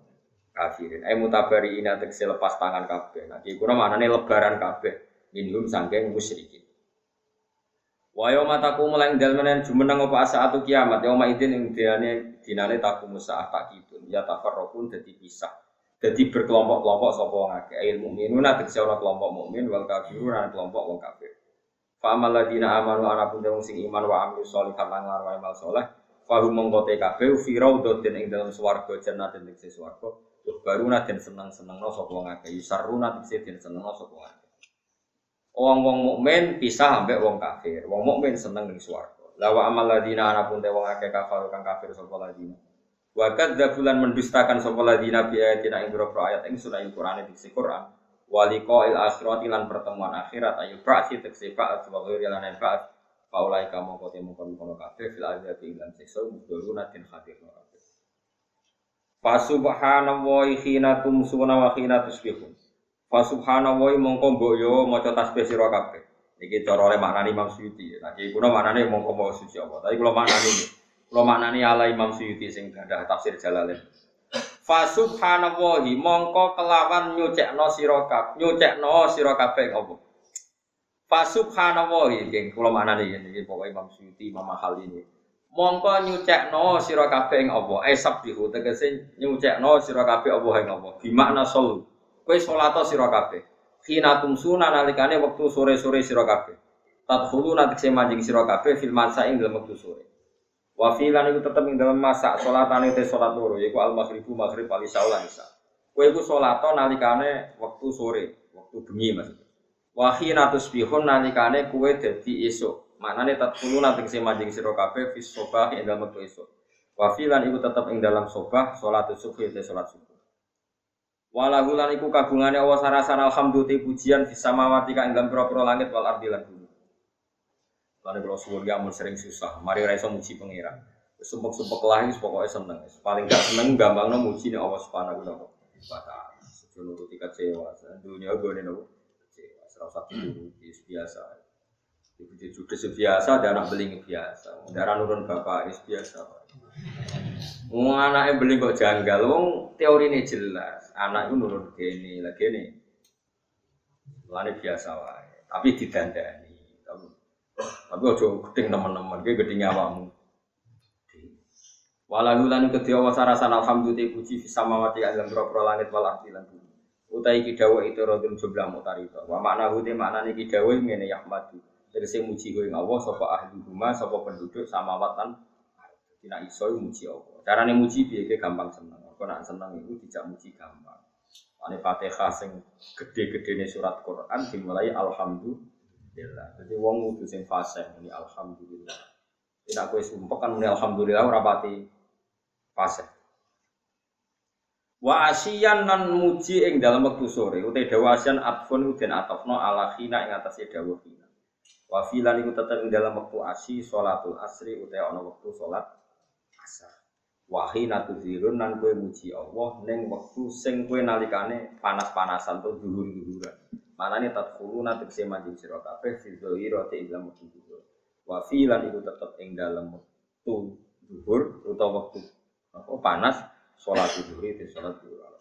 Kafirin. Ay mutabari ina tegese lepas tangan kabeh. Nah iki kuna maknane lebaran kabeh. Minhum sangking musyrikin. Wa yauma taqumu lan dalmanan jumeneng apa saatu kiamat? Yauma idin ing dinane dinane taqumu saat takitun ya tafarraqun dadi pisah. Dadi berkelompok-kelompok sapa wong akeh? Ilmu mukminuna tegese ana kelompok mukmin wal kafirun kelompok wong kafir Fa amal ladina amanu ana pun sing iman wa amilu sholihan lan amal saleh Fahu mengkote kabeh fi raudhatin ing dalam swarga jannatin ing swarga. Tuh baruna den seneng-senengno sapa ngake. Yusarruna tegese den senengno sapa ngake. Wong-wong mukmin pisah ambek wong kafir. Wong mukmin seneng ning swarga. La wa amal ladina ana pun wong akeh kafir kang kafir sapa ladina. Wa kadzabulan mendustakan sapa ladina bi ayatina ing ayat ing surah Al-Qur'an di Quran. Waliqa'il akhirati lan pertemuan akhirat ayu ba'si tekse ba'at wa ghairi lan ba'at Paulai kamu kote mukon kono kafe fil azab ing siksa muduruna tin khatir kabeh. Fa subhanallahi khina tumsuna wa khina tusbihun. Fa subhanallahi mongko mbok yo maca tasbih sira kabeh. Iki cara oleh maknani Imam Suyuti. Lagi kuno maknane mongko mau suci apa. Tapi kula maknani. Kula maknani ala Imam Suyuti sing gadah tafsir Jalalain. Fa subhanallahi mongko kelawan nyucekno sira kabeh, nyucekno sira kabeh apa? Fasubhanallah iki kula manane iki pokoke Imam Suyuti Imam Mahal ini. Mongko nyucekno sira kabeh ing apa? Esab bihu tegese nyucekno sira kabeh apa ing apa? Di makna sol. Kowe salat sira kabeh. Khina tumsuna nalikane wektu sore-sore sira kabeh. Tadkhulu nanti saya mancing sira kabeh fil masa ing dalam wektu sore. Wa filan iku tetep ing dalam masa salatane te salat loro yaiku al maghribu maghrib al isya lan isya. Kowe iku salat nalikane wektu sore, wektu bengi maksudnya. Wahina tusbihun nalikane kue dadi esuk. Maknane nanti sing manjing sira kabeh fi sobah ing dalem wektu esuk. Wa filan iku tetep ing dalam sobah salat subuh te salat subuh. Walahu lan iku kagungane Allah alhamdulillah pujian fi samawati ka ing dalem pira langit wal ardi lan bumi. Lan kula suwun mun sering susah, mari ra iso muji pangeran. Sumpek-sumpek lah wis pokoke seneng. Paling gak seneng gampangno muji nek Allah Subhanahu wa taala. Sejono nuruti kecewa. Dunia gone nopo? serasa dituruti biasa. Ibu judes biasa, anak beling biasa. Darah nurun bapak is biasa. Wong anaknya beli kok janggal, wong ini jelas. Anak itu nurun gini, lagi ini. Lani biasa wae, tapi didandani. Tapi, ojo gedeng teman-teman, gue gedeng nyawamu. Walau lan kedua wasarasan alhamdulillah puji sama mati dalam berapa langit wal ardi lan bumi. Utai kidawa itu rodun jumlah mutarito wa makna hute makna ini kidawa ngene yahmadu. Tegese muji kowe Allah sapa ahli rumah sapa penduduk sama watan tidak iso muji Allah. Carane muji piye gampang seneng. Kok nak seneng itu tidak muji gampang. Ane Fatihah sing gede-gedene surat Quran dimulai alhamdulillah. Jadi wong kudu sing fasih muni alhamdulillah. Tidak kowe sumpah kan muni alhamdulillah ora pati fasih. Wa asyian nan muji ing dalam waktu sore utai dawa asyan atfun den atofno ala khina ing atase dawa khina. Wa filan iku tetep ing dalam waktu asyi salatul asri utai ana waktu salat asar. Wahina tuzirun nan kowe muji Allah ning wektu sing kowe nalikane panas-panasan to dhuwur-dhuwuran. Manane tadkhuluna tegese maju sira kabeh fi dzahira te ing dalem wektu dhuwur. Wa fi lan iku tetep ing dalem wektu dhuwur utawa wektu apa panas salat dhuwur itu salat dhuwur.